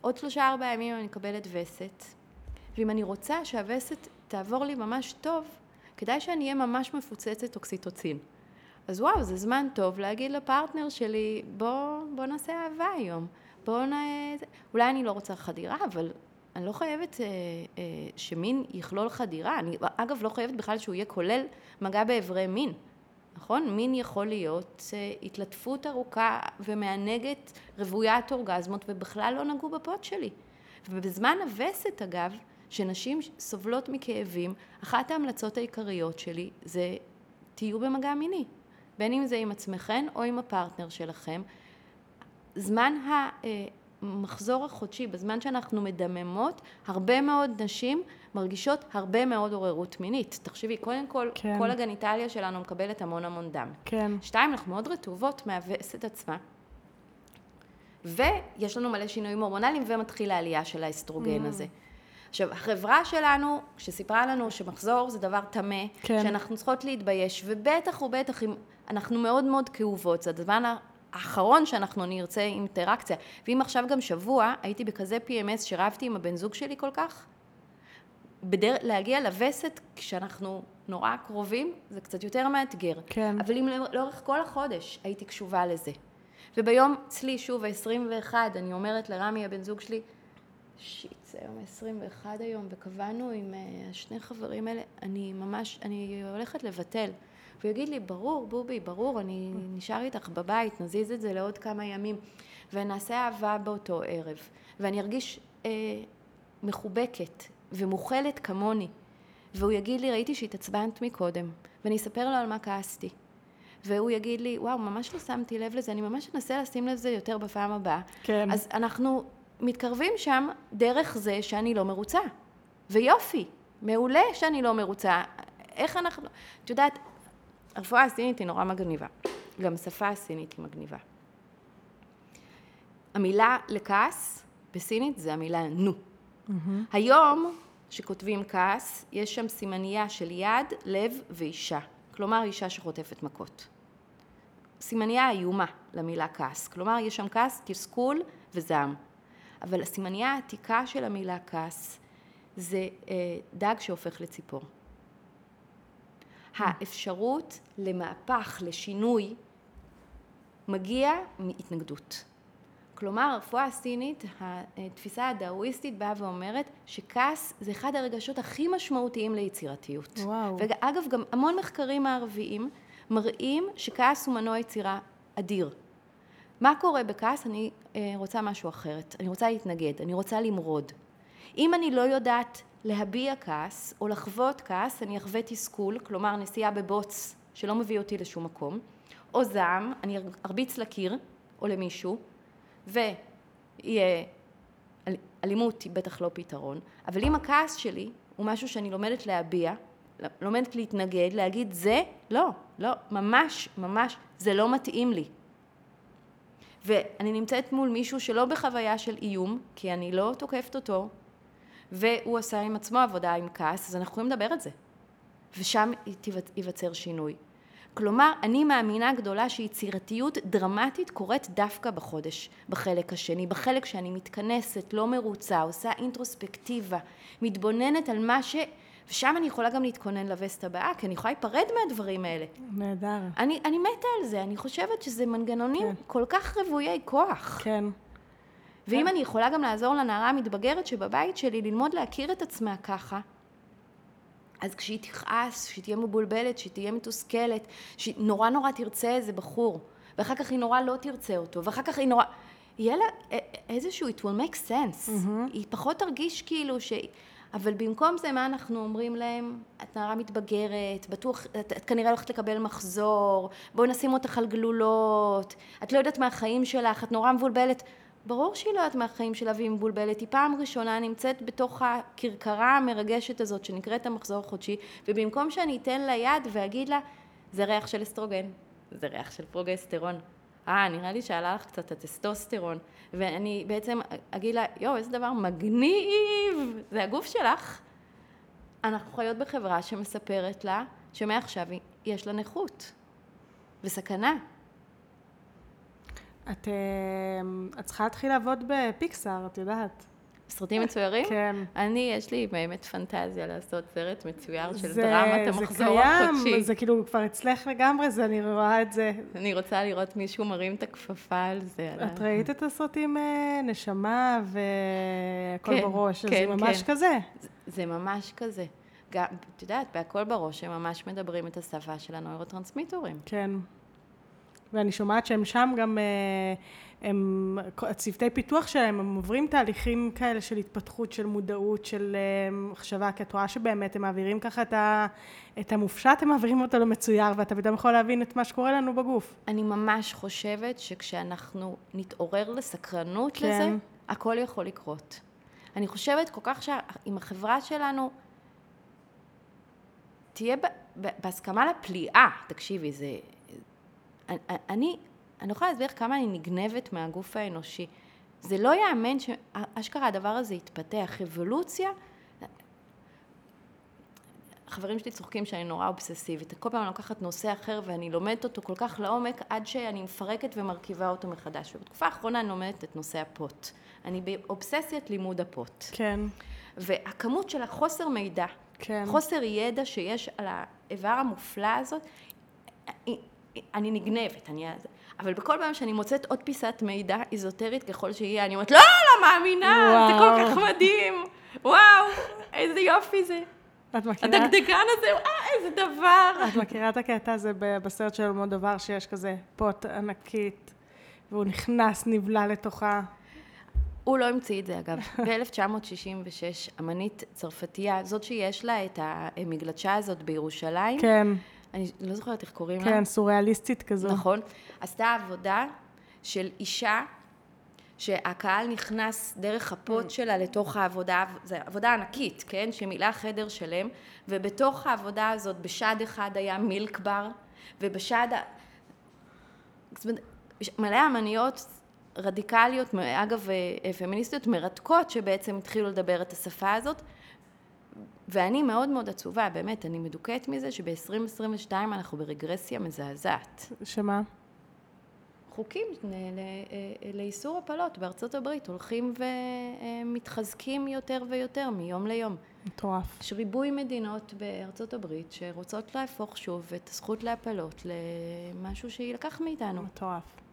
עוד שלושה ארבעה ימים אני מקבלת וסת, ואם אני רוצה שהווסת תעבור לי ממש טוב, כדאי שאני אהיה ממש מפוצצת אוקסיטוצין. אז וואו, זה זמן טוב להגיד לפרטנר שלי, בוא, בוא נעשה אהבה היום. בוא נ... אולי אני לא רוצה חדירה, אבל אני לא חייבת אה, אה, שמין יכלול חדירה. אני, אגב, לא חייבת בכלל שהוא יהיה כולל מגע באיברי מין. נכון? מין יכול להיות אה, התלטפות ארוכה ומענגת רוויית אורגזמות ובכלל לא נגעו בפוט שלי. ובזמן הווסת אגב, שנשים סובלות מכאבים, אחת ההמלצות העיקריות שלי זה תהיו במגע מיני. בין אם זה עם עצמכן או עם הפרטנר שלכם. זמן המחזור החודשי, בזמן שאנחנו מדממות, הרבה מאוד נשים מרגישות הרבה מאוד עוררות מינית. תחשבי, קודם כל, כן. כל הגניטליה שלנו מקבלת המון המון דם. כן. שתיים, אנחנו מאוד רטובות מהווסת עצמה. ויש לנו מלא שינויים הורמונליים ומתחיל העלייה של האסטרוגן Mm. הזה. עכשיו, החברה שלנו, שסיפרה לנו שמחזור זה דבר טמא, כן. שאנחנו צריכות להתבייש, ובטח ובטח אם אנחנו מאוד מאוד כאובות, זה הזמן האחרון שאנחנו נרצה אינטראקציה. ואם עכשיו גם שבוע הייתי בכזה PMS שרבתי עם הבן זוג שלי כל כך, בדר... להגיע לווסת כשאנחנו נורא קרובים, זה קצת יותר מאתגר. כן. אבל אם לא- לאורך כל החודש הייתי קשובה לזה. וביום אצלי, שוב, ה-21, אני אומרת לרמי, הבן זוג שלי, שיט, זה יום ה-21 היום, וקבענו עם uh, השני חברים האלה, אני ממש, אני הולכת לבטל. והוא יגיד לי, ברור, בובי, ברור, אני נשאר איתך בבית, נזיז את זה לעוד כמה ימים, ונעשה אהבה באותו ערב. ואני ארגיש אה, מחובקת ומוכלת כמוני. והוא יגיד לי, ראיתי שהתעצבנת מקודם, ואני אספר לו על מה כעסתי. והוא יגיד לי, וואו, ממש לא שמתי לב לזה, אני ממש אנסה לשים לזה יותר בפעם הבאה. כן. אז אנחנו מתקרבים שם דרך זה שאני לא מרוצה. ויופי, מעולה שאני לא מרוצה. איך אנחנו... את יודעת, הרפואה הסינית היא נורא מגניבה. גם השפה הסינית היא מגניבה. המילה לכעס בסינית זה המילה נו. היום, שכותבים כעס, יש שם סימנייה של יד, לב ואישה. כלומר, אישה שחוטפת מכות. סימנייה איומה למילה כעס. כלומר, יש שם כעס, תסכול וזעם. אבל הסימנייה העתיקה של המילה כעס זה אה, דג שהופך לציפור. האפשרות למהפך, לשינוי, מגיע מהתנגדות. כלומר, הרפואה הסינית, התפיסה הדאואיסטית באה ואומרת שכעס זה אחד הרגשות הכי משמעותיים ליצירתיות. וואו. ואגב, גם המון מחקרים מערביים מראים שכעס הוא מנוע יצירה אדיר. מה קורה בכעס? אני אה, רוצה משהו אחרת. אני רוצה להתנגד, אני רוצה למרוד. אם אני לא יודעת להביע כעס או לחוות כעס, אני אחווה תסכול, כלומר נסיעה בבוץ שלא מביא אותי לשום מקום, או זעם, אני ארביץ לקיר או למישהו, ויהיה אל- אלימות היא בטח לא פתרון, אבל אם הכעס שלי הוא משהו שאני לומדת להביע, לומדת להתנגד, להגיד זה, לא, לא, ממש, ממש, זה לא מתאים לי. ואני נמצאת מול מישהו שלא בחוויה של איום, כי אני לא תוקפת אותו, והוא עשה עם עצמו עבודה עם כעס, אז אנחנו יכולים לדבר את זה. ושם ייווצר שינוי. כלומר, אני מאמינה גדולה שיצירתיות דרמטית קורית דווקא בחודש, בחלק השני, בחלק שאני מתכנסת, לא מרוצה, עושה אינטרוספקטיבה, מתבוננת על מה ש... ושם אני יכולה גם להתכונן לווסט הבאה, כי אני יכולה להיפרד מהדברים האלה. נהדר. אני, אני מתה על זה, אני חושבת שזה מנגנונים כן. כל כך רוויי כוח. כן. ואם כן. אני יכולה גם לעזור לנערה המתבגרת שבבית שלי ללמוד להכיר את עצמה ככה, אז כשהיא תכעס, כשהיא תהיה מבולבלת, כשהיא תהיה מתוסכלת, שהיא נורא נורא תרצה איזה בחור, ואחר כך היא נורא לא תרצה אותו, ואחר כך היא נורא... יהיה לה איזשהו, it will make sense. מהמם. היא פחות תרגיש כאילו ש... אבל במקום זה, מה אנחנו אומרים להם? את נערה מתבגרת, בטוח, את, את כנראה הולכת לקבל מחזור, בואי נשים אותך על גלולות, את לא יודעת מהחיים שלך, את נורא מבולבלת. ברור שהיא לא יודעת מהחיים שלה והיא מבולבלת, היא פעם ראשונה נמצאת בתוך הכרכרה המרגשת הזאת שנקראת המחזור החודשי, ובמקום שאני אתן לה יד ואגיד לה, זה ריח של אסטרוגן, זה ריח של פרוגסטרון. אה, נראה לי שעלה לך קצת הטסטוסטרון. ואני בעצם אגיד לה, יואו, איזה דבר מגניב, זה הגוף שלך. אנחנו חיות בחברה שמספרת לה שמעכשיו יש לה נכות וסכנה. את, אה, את צריכה להתחיל לעבוד בפיקסאר, את יודעת. סרטים מצוירים? כן. אני, יש לי באמת פנטזיה לעשות סרט מצויר של זה- דרמת זה המחזור קיים, החודשי. זה כאילו כבר אצלך לגמרי, זה, אני רואה את זה. אני רוצה לראות מישהו מרים את הכפפה על זה. על את ראית את הסרטים אה, נשמה והכל כן, בראש, כן, זה ממש כן. כזה. זה- זה ממש כזה. גם, את יודעת, בהכל בראש הם ממש מדברים את השפה של הנוירוטרנסמיטורים. כן. ואני שומעת שהם שם גם, אה, הם, הצוותי פיתוח שלהם, הם עוברים תהליכים כאלה של התפתחות, של מודעות, של אה, מחשבה, כי את רואה שבאמת הם מעבירים ככה את, ה, את המופשט, הם מעבירים אותו למצויר, ואתה פתאום יכול להבין את מה שקורה לנו בגוף. אני ממש חושבת שכשאנחנו נתעורר לסקרנות כן. לזה, הכל יכול לקרות. אני חושבת כל כך שאם החברה שלנו תהיה בהסכמה לפליאה, תקשיבי, זה... אני, אני, לא יכולה להסביר כמה אני נגנבת מהגוף האנושי. זה לא ייאמן שאשכרה הדבר הזה יתפתח. אבולוציה, החברים שלי צוחקים שאני נורא אובססיבית. כל פעם אני לוקחת נושא אחר ואני לומדת אותו כל כך לעומק עד שאני מפרקת ומרכיבה אותו מחדש. ובתקופה האחרונה אני לומדת את נושא הפוט. אני באובססיית לימוד הפוט. כן, והכמות של החוסר מידע, כן. חוסר ידע שיש על האיבר המופלא הזאת, היא- אני נגנבת, אני... אבל בכל פעם שאני מוצאת עוד פיסת מידע איזוטרית ככל שיהיה, אני אומרת, לא, לא מאמינה, זה כל וואו. כך מדהים, וואו, איזה יופי זה. את מכירה? הדגדגן הזה, אה, איזה דבר. את מכירה את הקטע הזה בסרט של אלמוד דבר, שיש כזה פוט ענקית, והוא נכנס, נבלע לתוכה. הוא לא המציא את זה אגב. ב-1966, אמנית צרפתייה, זאת שיש לה את המגלשה הזאת בירושלים, כן, אני לא זוכרת איך קוראים לה. כן, סוריאליסטית כזו. נכון, עשתה עבודה של אישה שהקהל נכנס דרך הפוט שלה לתוך העבודה, זו עבודה ענקית, כן? שמילאה חדר שלם, ובתוך העבודה הזאת בשד אחד היה מילק בר, ובשד... מלא אמניות רדיקליות, אגב, אה, פמיניסטיות מרתקות, שבעצם התחילו לדבר את השפה הזאת, ואני מאוד מאוד עצובה, באמת, אני מדוכאת מזה שב-2022 אנחנו ברגרסיה מזעזעת. שמה? חוקים אה, לאיסור הפלות בארצות הברית הולכים ומתחזקים יותר ויותר מיום ליום. מטורף. יש ריבוי מדינות בארצות הברית שרוצות להפוך שוב את הזכות להפלות למשהו שיילקח מאיתנו. מטורף.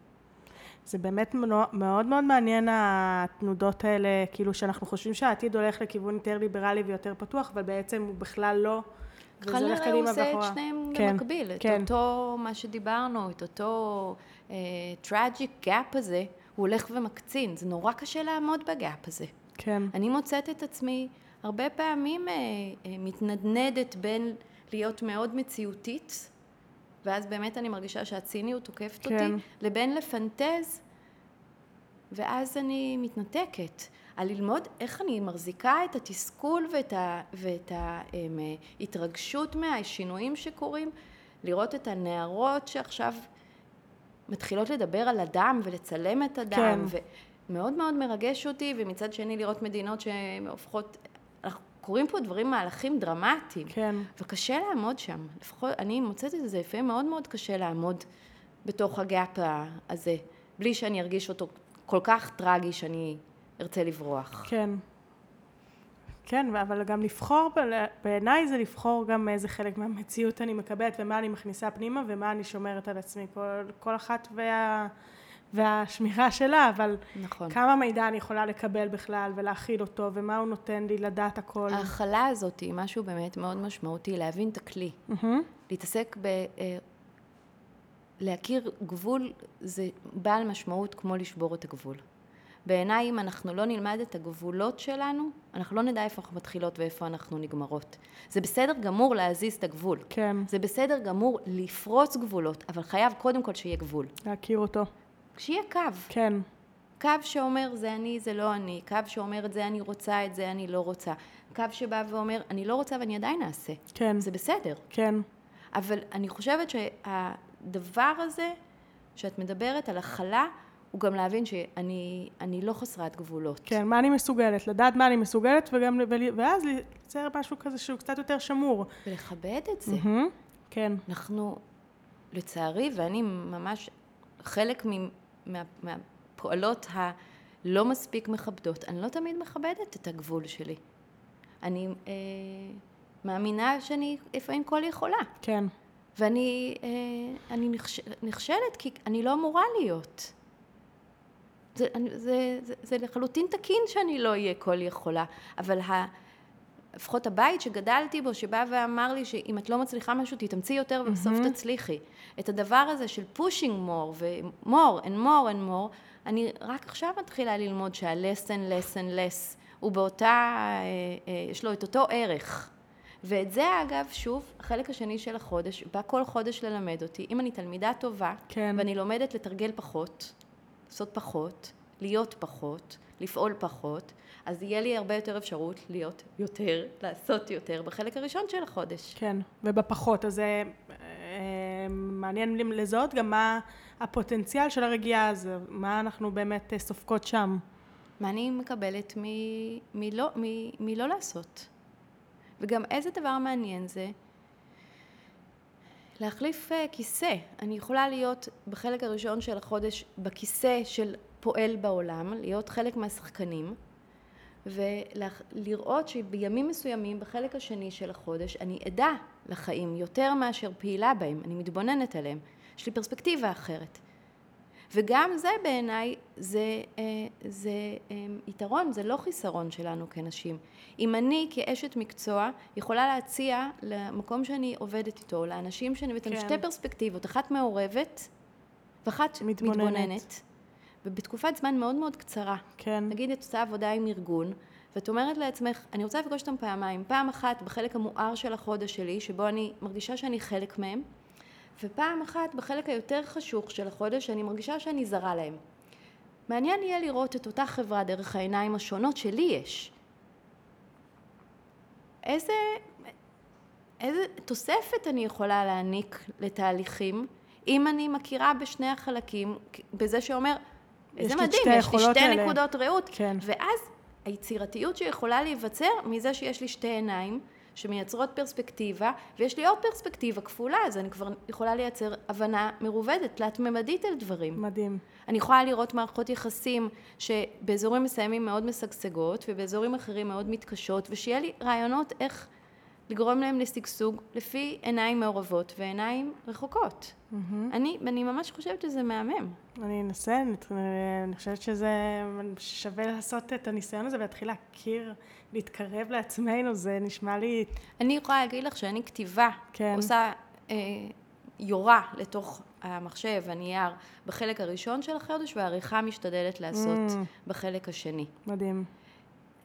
זה באמת מאוד מאוד מעניין התנודות האלה, כאילו שאנחנו חושבים שהעתיד הולך לכיוון יותר ליברלי ויותר פתוח, אבל בעצם הוא בכלל לא. וזה הולך כנראה הוא קדימה עושה את ואחורה. שניהם כן, במקביל, את כן. אותו מה שדיברנו, את אותו tragic gap הזה, הוא הולך ומקצין, זה נורא קשה לעמוד ב gap הזה. כן, אני מוצאת את עצמי הרבה פעמים אה, אה, מתנדנדת בין להיות מאוד מציאותית, ואז באמת אני מרגישה שהציניות תוקפת כן. אותי, לבין לפנטז, ואז אני מתנתקת. על ללמוד איך אני מחזיקה את התסכול ואת, ה, ואת ההתרגשות מהשינויים שקורים, לראות את הנערות שעכשיו מתחילות לדבר על הדם ולצלם את הדם, כן. ומאוד מאוד מרגש אותי, ומצד שני לראות מדינות שהופכות, קורים פה דברים, מהלכים דרמטיים. כן. וקשה לעמוד שם. לפחות, אני מוצאת את זה, לפעמים מאוד מאוד קשה לעמוד בתוך הגאפ הזה, בלי שאני ארגיש אותו כל כך טרגי שאני ארצה לברוח. כן. כן, אבל גם לבחור, בעיניי זה לבחור גם איזה חלק מהמציאות אני מקבלת ומה אני מכניסה פנימה ומה אני שומרת על עצמי. כל, כל אחת וה, והשמירה שלה, אבל נכון. כמה מידע אני יכולה לקבל בכלל ולהכיל אותו ומה הוא נותן לי לדעת הכל. ההכלה הזאת היא משהו באמת מאוד משמעותי, להבין את הכלי. Mm-hmm. להתעסק ב... אה, להכיר גבול זה בעל משמעות כמו לשבור את הגבול. בעיניי, אם אנחנו לא נלמד את הגבולות שלנו, אנחנו לא נדע איפה אנחנו מתחילות ואיפה אנחנו נגמרות. זה בסדר גמור להזיז את הגבול. כן. זה בסדר גמור לפרוץ גבולות, אבל חייב קודם כל שיהיה גבול. להכיר אותו. שיהיה קו. כן. קו שאומר זה אני, זה לא אני. קו שאומר את זה אני רוצה, את זה אני לא רוצה. קו שבא ואומר אני לא רוצה ואני עדיין אעשה. כן. זה בסדר. כן. אבל אני חושבת שהדבר הזה, שאת מדברת על הכלה, הוא גם להבין שאני לא חסרת גבולות. כן, מה אני מסוגלת, לדעת מה אני מסוגלת, וגם, ואז לייצר משהו כזה שהוא קצת יותר שמור. ולכבד את זה. Mm-hmm. כן. אנחנו, לצערי, ואני ממש חלק מה, מהפועלות הלא מספיק מכבדות, אני לא תמיד מכבדת את הגבול שלי. אני אה, מאמינה שאני לפעמים כל יכולה. כן. ואני אה, אני נכש, נכשלת כי אני לא אמורה להיות. זה, זה, זה, זה לחלוטין תקין שאני לא אהיה כל יכולה, אבל ה, לפחות הבית שגדלתי בו, שבא ואמר לי שאם את לא מצליחה משהו, תתאמצי יותר ובסוף mm-hmm. תצליחי. את הדבר הזה של pushing more ו-more and more and more, אני רק עכשיו מתחילה ללמוד שה-less and less and less הוא באותה, אה, אה, יש לו את אותו ערך. ואת זה אגב, שוב, החלק השני של החודש, בא כל חודש ללמד אותי, אם אני תלמידה טובה, כן. ואני לומדת לתרגל פחות, לעשות פחות, להיות פחות, לפעול פחות, אז יהיה לי הרבה יותר אפשרות להיות יותר, לעשות יותר בחלק הראשון של החודש. כן, ובפחות, אז זה אה, מעניין לזהות גם מה הפוטנציאל של הרגיעה הזו, מה אנחנו באמת אה, סופקות שם. מה אני מקבלת מלא, מלא לעשות. וגם איזה דבר מעניין זה להחליף uh, כיסא. אני יכולה להיות בחלק הראשון של החודש בכיסא של פועל בעולם, להיות חלק מהשחקנים, ולראות שבימים מסוימים, בחלק השני של החודש, אני עדה לחיים יותר מאשר פעילה בהם, אני מתבוננת עליהם, יש לי פרספקטיבה אחרת. וגם זה בעיניי זה, אה, זה אה, יתרון, זה לא חיסרון שלנו כנשים. אם אני כאשת מקצוע יכולה להציע למקום שאני עובדת איתו, לאנשים שאני כן. שתי פרספקטיבות, אחת מעורבת ואחת מתבוננת. מתבוננת. ובתקופת זמן מאוד מאוד קצרה. כן. נגיד את עושה עבודה עם ארגון, ואת אומרת לעצמך, אני רוצה לפגוש אותם פעמיים, פעם אחת בחלק המואר של החודש שלי, שבו אני מרגישה שאני חלק מהם, ופעם אחת בחלק היותר חשוך של החודש, שאני מרגישה שאני זרה להם. מעניין יהיה לראות את אותה חברה דרך העיניים השונות שלי יש. איזה, איזה תוספת אני יכולה להעניק לתהליכים, אם אני מכירה בשני החלקים, בזה שאומר, איזה מדהים, יש לי שתי האלה. נקודות ראות, כן. ואז היצירתיות שיכולה להיווצר מזה שיש לי שתי עיניים, שמייצרות פרספקטיבה, ויש לי עוד פרספקטיבה כפולה, אז אני כבר יכולה לייצר הבנה מרובדת, תלת-ממדית על דברים. מדהים. אני יכולה לראות מערכות יחסים שבאזורים מסוימים מאוד משגשגות, ובאזורים אחרים מאוד מתקשות, ושיהיה לי רעיונות איך לגרום להם לשגשוג לפי עיניים מעורבות ועיניים רחוקות. Mm-hmm. אני, אני ממש חושבת שזה מהמם. אני אנסה, אני, אני חושבת שזה שווה לעשות את הניסיון הזה ולהתחיל להכיר, להתקרב לעצמנו, זה נשמע לי... אני יכולה להגיד לך שאני כתיבה כן. עושה, אה, יורה לתוך המחשב, הנייר, בחלק הראשון של החודש, והעריכה משתדלת לעשות mm. בחלק השני. מדהים.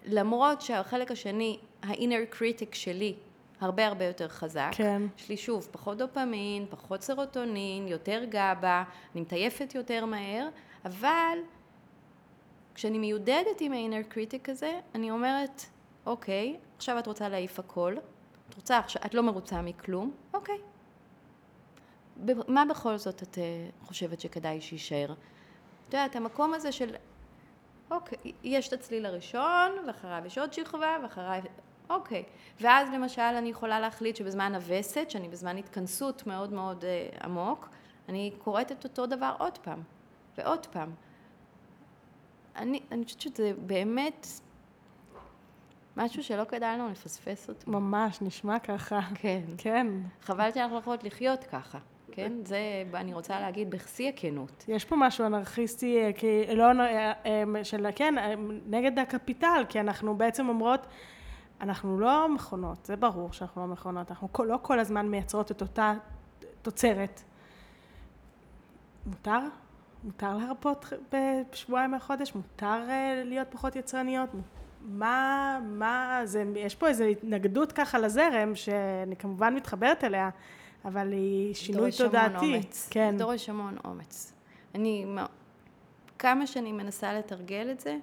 למרות שהחלק השני, ה-inner critic שלי, הרבה הרבה יותר חזק. כן. יש לי שוב פחות דופמין, פחות סרוטונין, יותר גבה, אני מתעייפת יותר מהר, אבל כשאני מיודדת עם ה-inner critic הזה, אני אומרת, אוקיי, עכשיו את רוצה להעיף הכל, את רוצה, את לא מרוצה מכלום, אוקיי. מה בכל זאת את אה, חושבת שכדאי שיישאר? את יודעת, המקום הזה של, אוקיי, יש את הצליל הראשון, ואחריו יש עוד שכבה, ואחריו אוקיי. ואז למשל אני יכולה להחליט שבזמן הווסת, שאני בזמן התכנסות מאוד מאוד אה, עמוק, אני קוראת את אותו דבר עוד פעם, ועוד פעם. אני, אני חושבת שזה באמת משהו שלא כדאי לנו לפספס אותו. ממש, נשמע ככה. כן. כן. חבל שאנחנו לא יכולות לחיות ככה. כן? זה, אני רוצה להגיד בשיא הכנות. יש פה משהו אנרכיסטי, אה, כי לא, אה, אה, של, כן, נגד הקפיטל, כי אנחנו בעצם אומרות, אנחנו לא מכונות, זה ברור שאנחנו לא מכונות, אנחנו לא כל הזמן מייצרות את אותה תוצרת. מותר? מותר להרפות בשבועיים מהחודש? מותר להיות פחות יצרניות? מה, מה, זה, יש פה איזו התנגדות ככה לזרם, שאני כמובן מתחברת אליה, אבל היא שינוי תודעתי. אומץ. כן. דורש המון אומץ. אני, כמה שאני מנסה לתרגל את זה,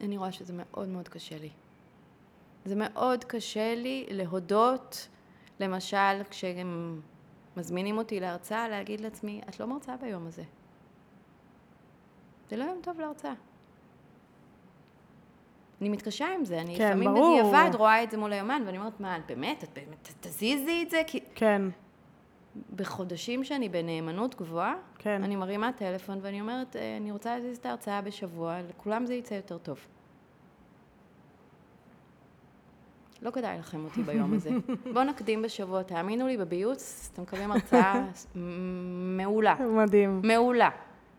אני רואה שזה מאוד מאוד קשה לי. זה מאוד קשה לי להודות, למשל, כשהם מזמינים אותי להרצאה, להגיד לעצמי, את לא מרצה ביום הזה. זה לא יום טוב להרצאה. אני מתקשה עם זה, אני כן, לפעמים בדיעבד רואה את זה מול היומן, ואני אומרת, מה, באמת, את באמת תזיזי את זה? כי... כן. בחודשים שאני בנאמנות גבוהה, כן. אני מרימה טלפון ואני אומרת, אה, אני רוצה להזיז את ההרצאה בשבוע, לכולם זה יצא יותר טוב. לא כדאי לכם אותי ביום הזה. בואו נקדים בשבוע, תאמינו לי, בביוץ אתם מקבלים הרצאה מעולה. מדהים. מעולה.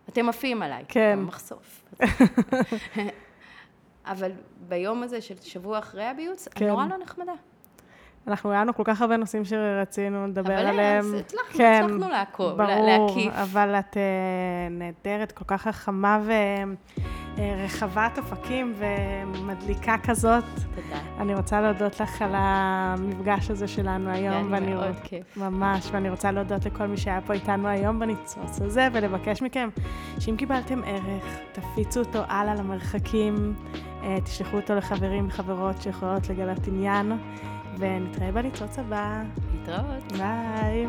אתם עפים עליי. כן. מחשוף. אבל ביום הזה של שבוע אחרי הביוץ, כן. אני נורא לא נחמדה. אנחנו, היה לנו כל כך הרבה נושאים שרצינו לדבר אבל עליהם. אבל הצלחנו, כן, הצלחנו לעקוב, ברור, להקיף. אבל את uh, נהדרת, כל כך חכמה ורחבת אה, אופקים ומדליקה כזאת. תודה. אני רוצה להודות לך על המפגש הזה שלנו היום. כן, ואני מאוד כיף. ממש, ואני רוצה להודות לכל מי שהיה פה איתנו היום בניצוץ הזה, ולבקש מכם שאם קיבלתם ערך, תפיצו אותו הלאה למרחקים, uh, תשלחו אותו לחברים וחברות שיכולות לגלות עניין. ונתראה בניצוץ הבא. להתראות. ביי.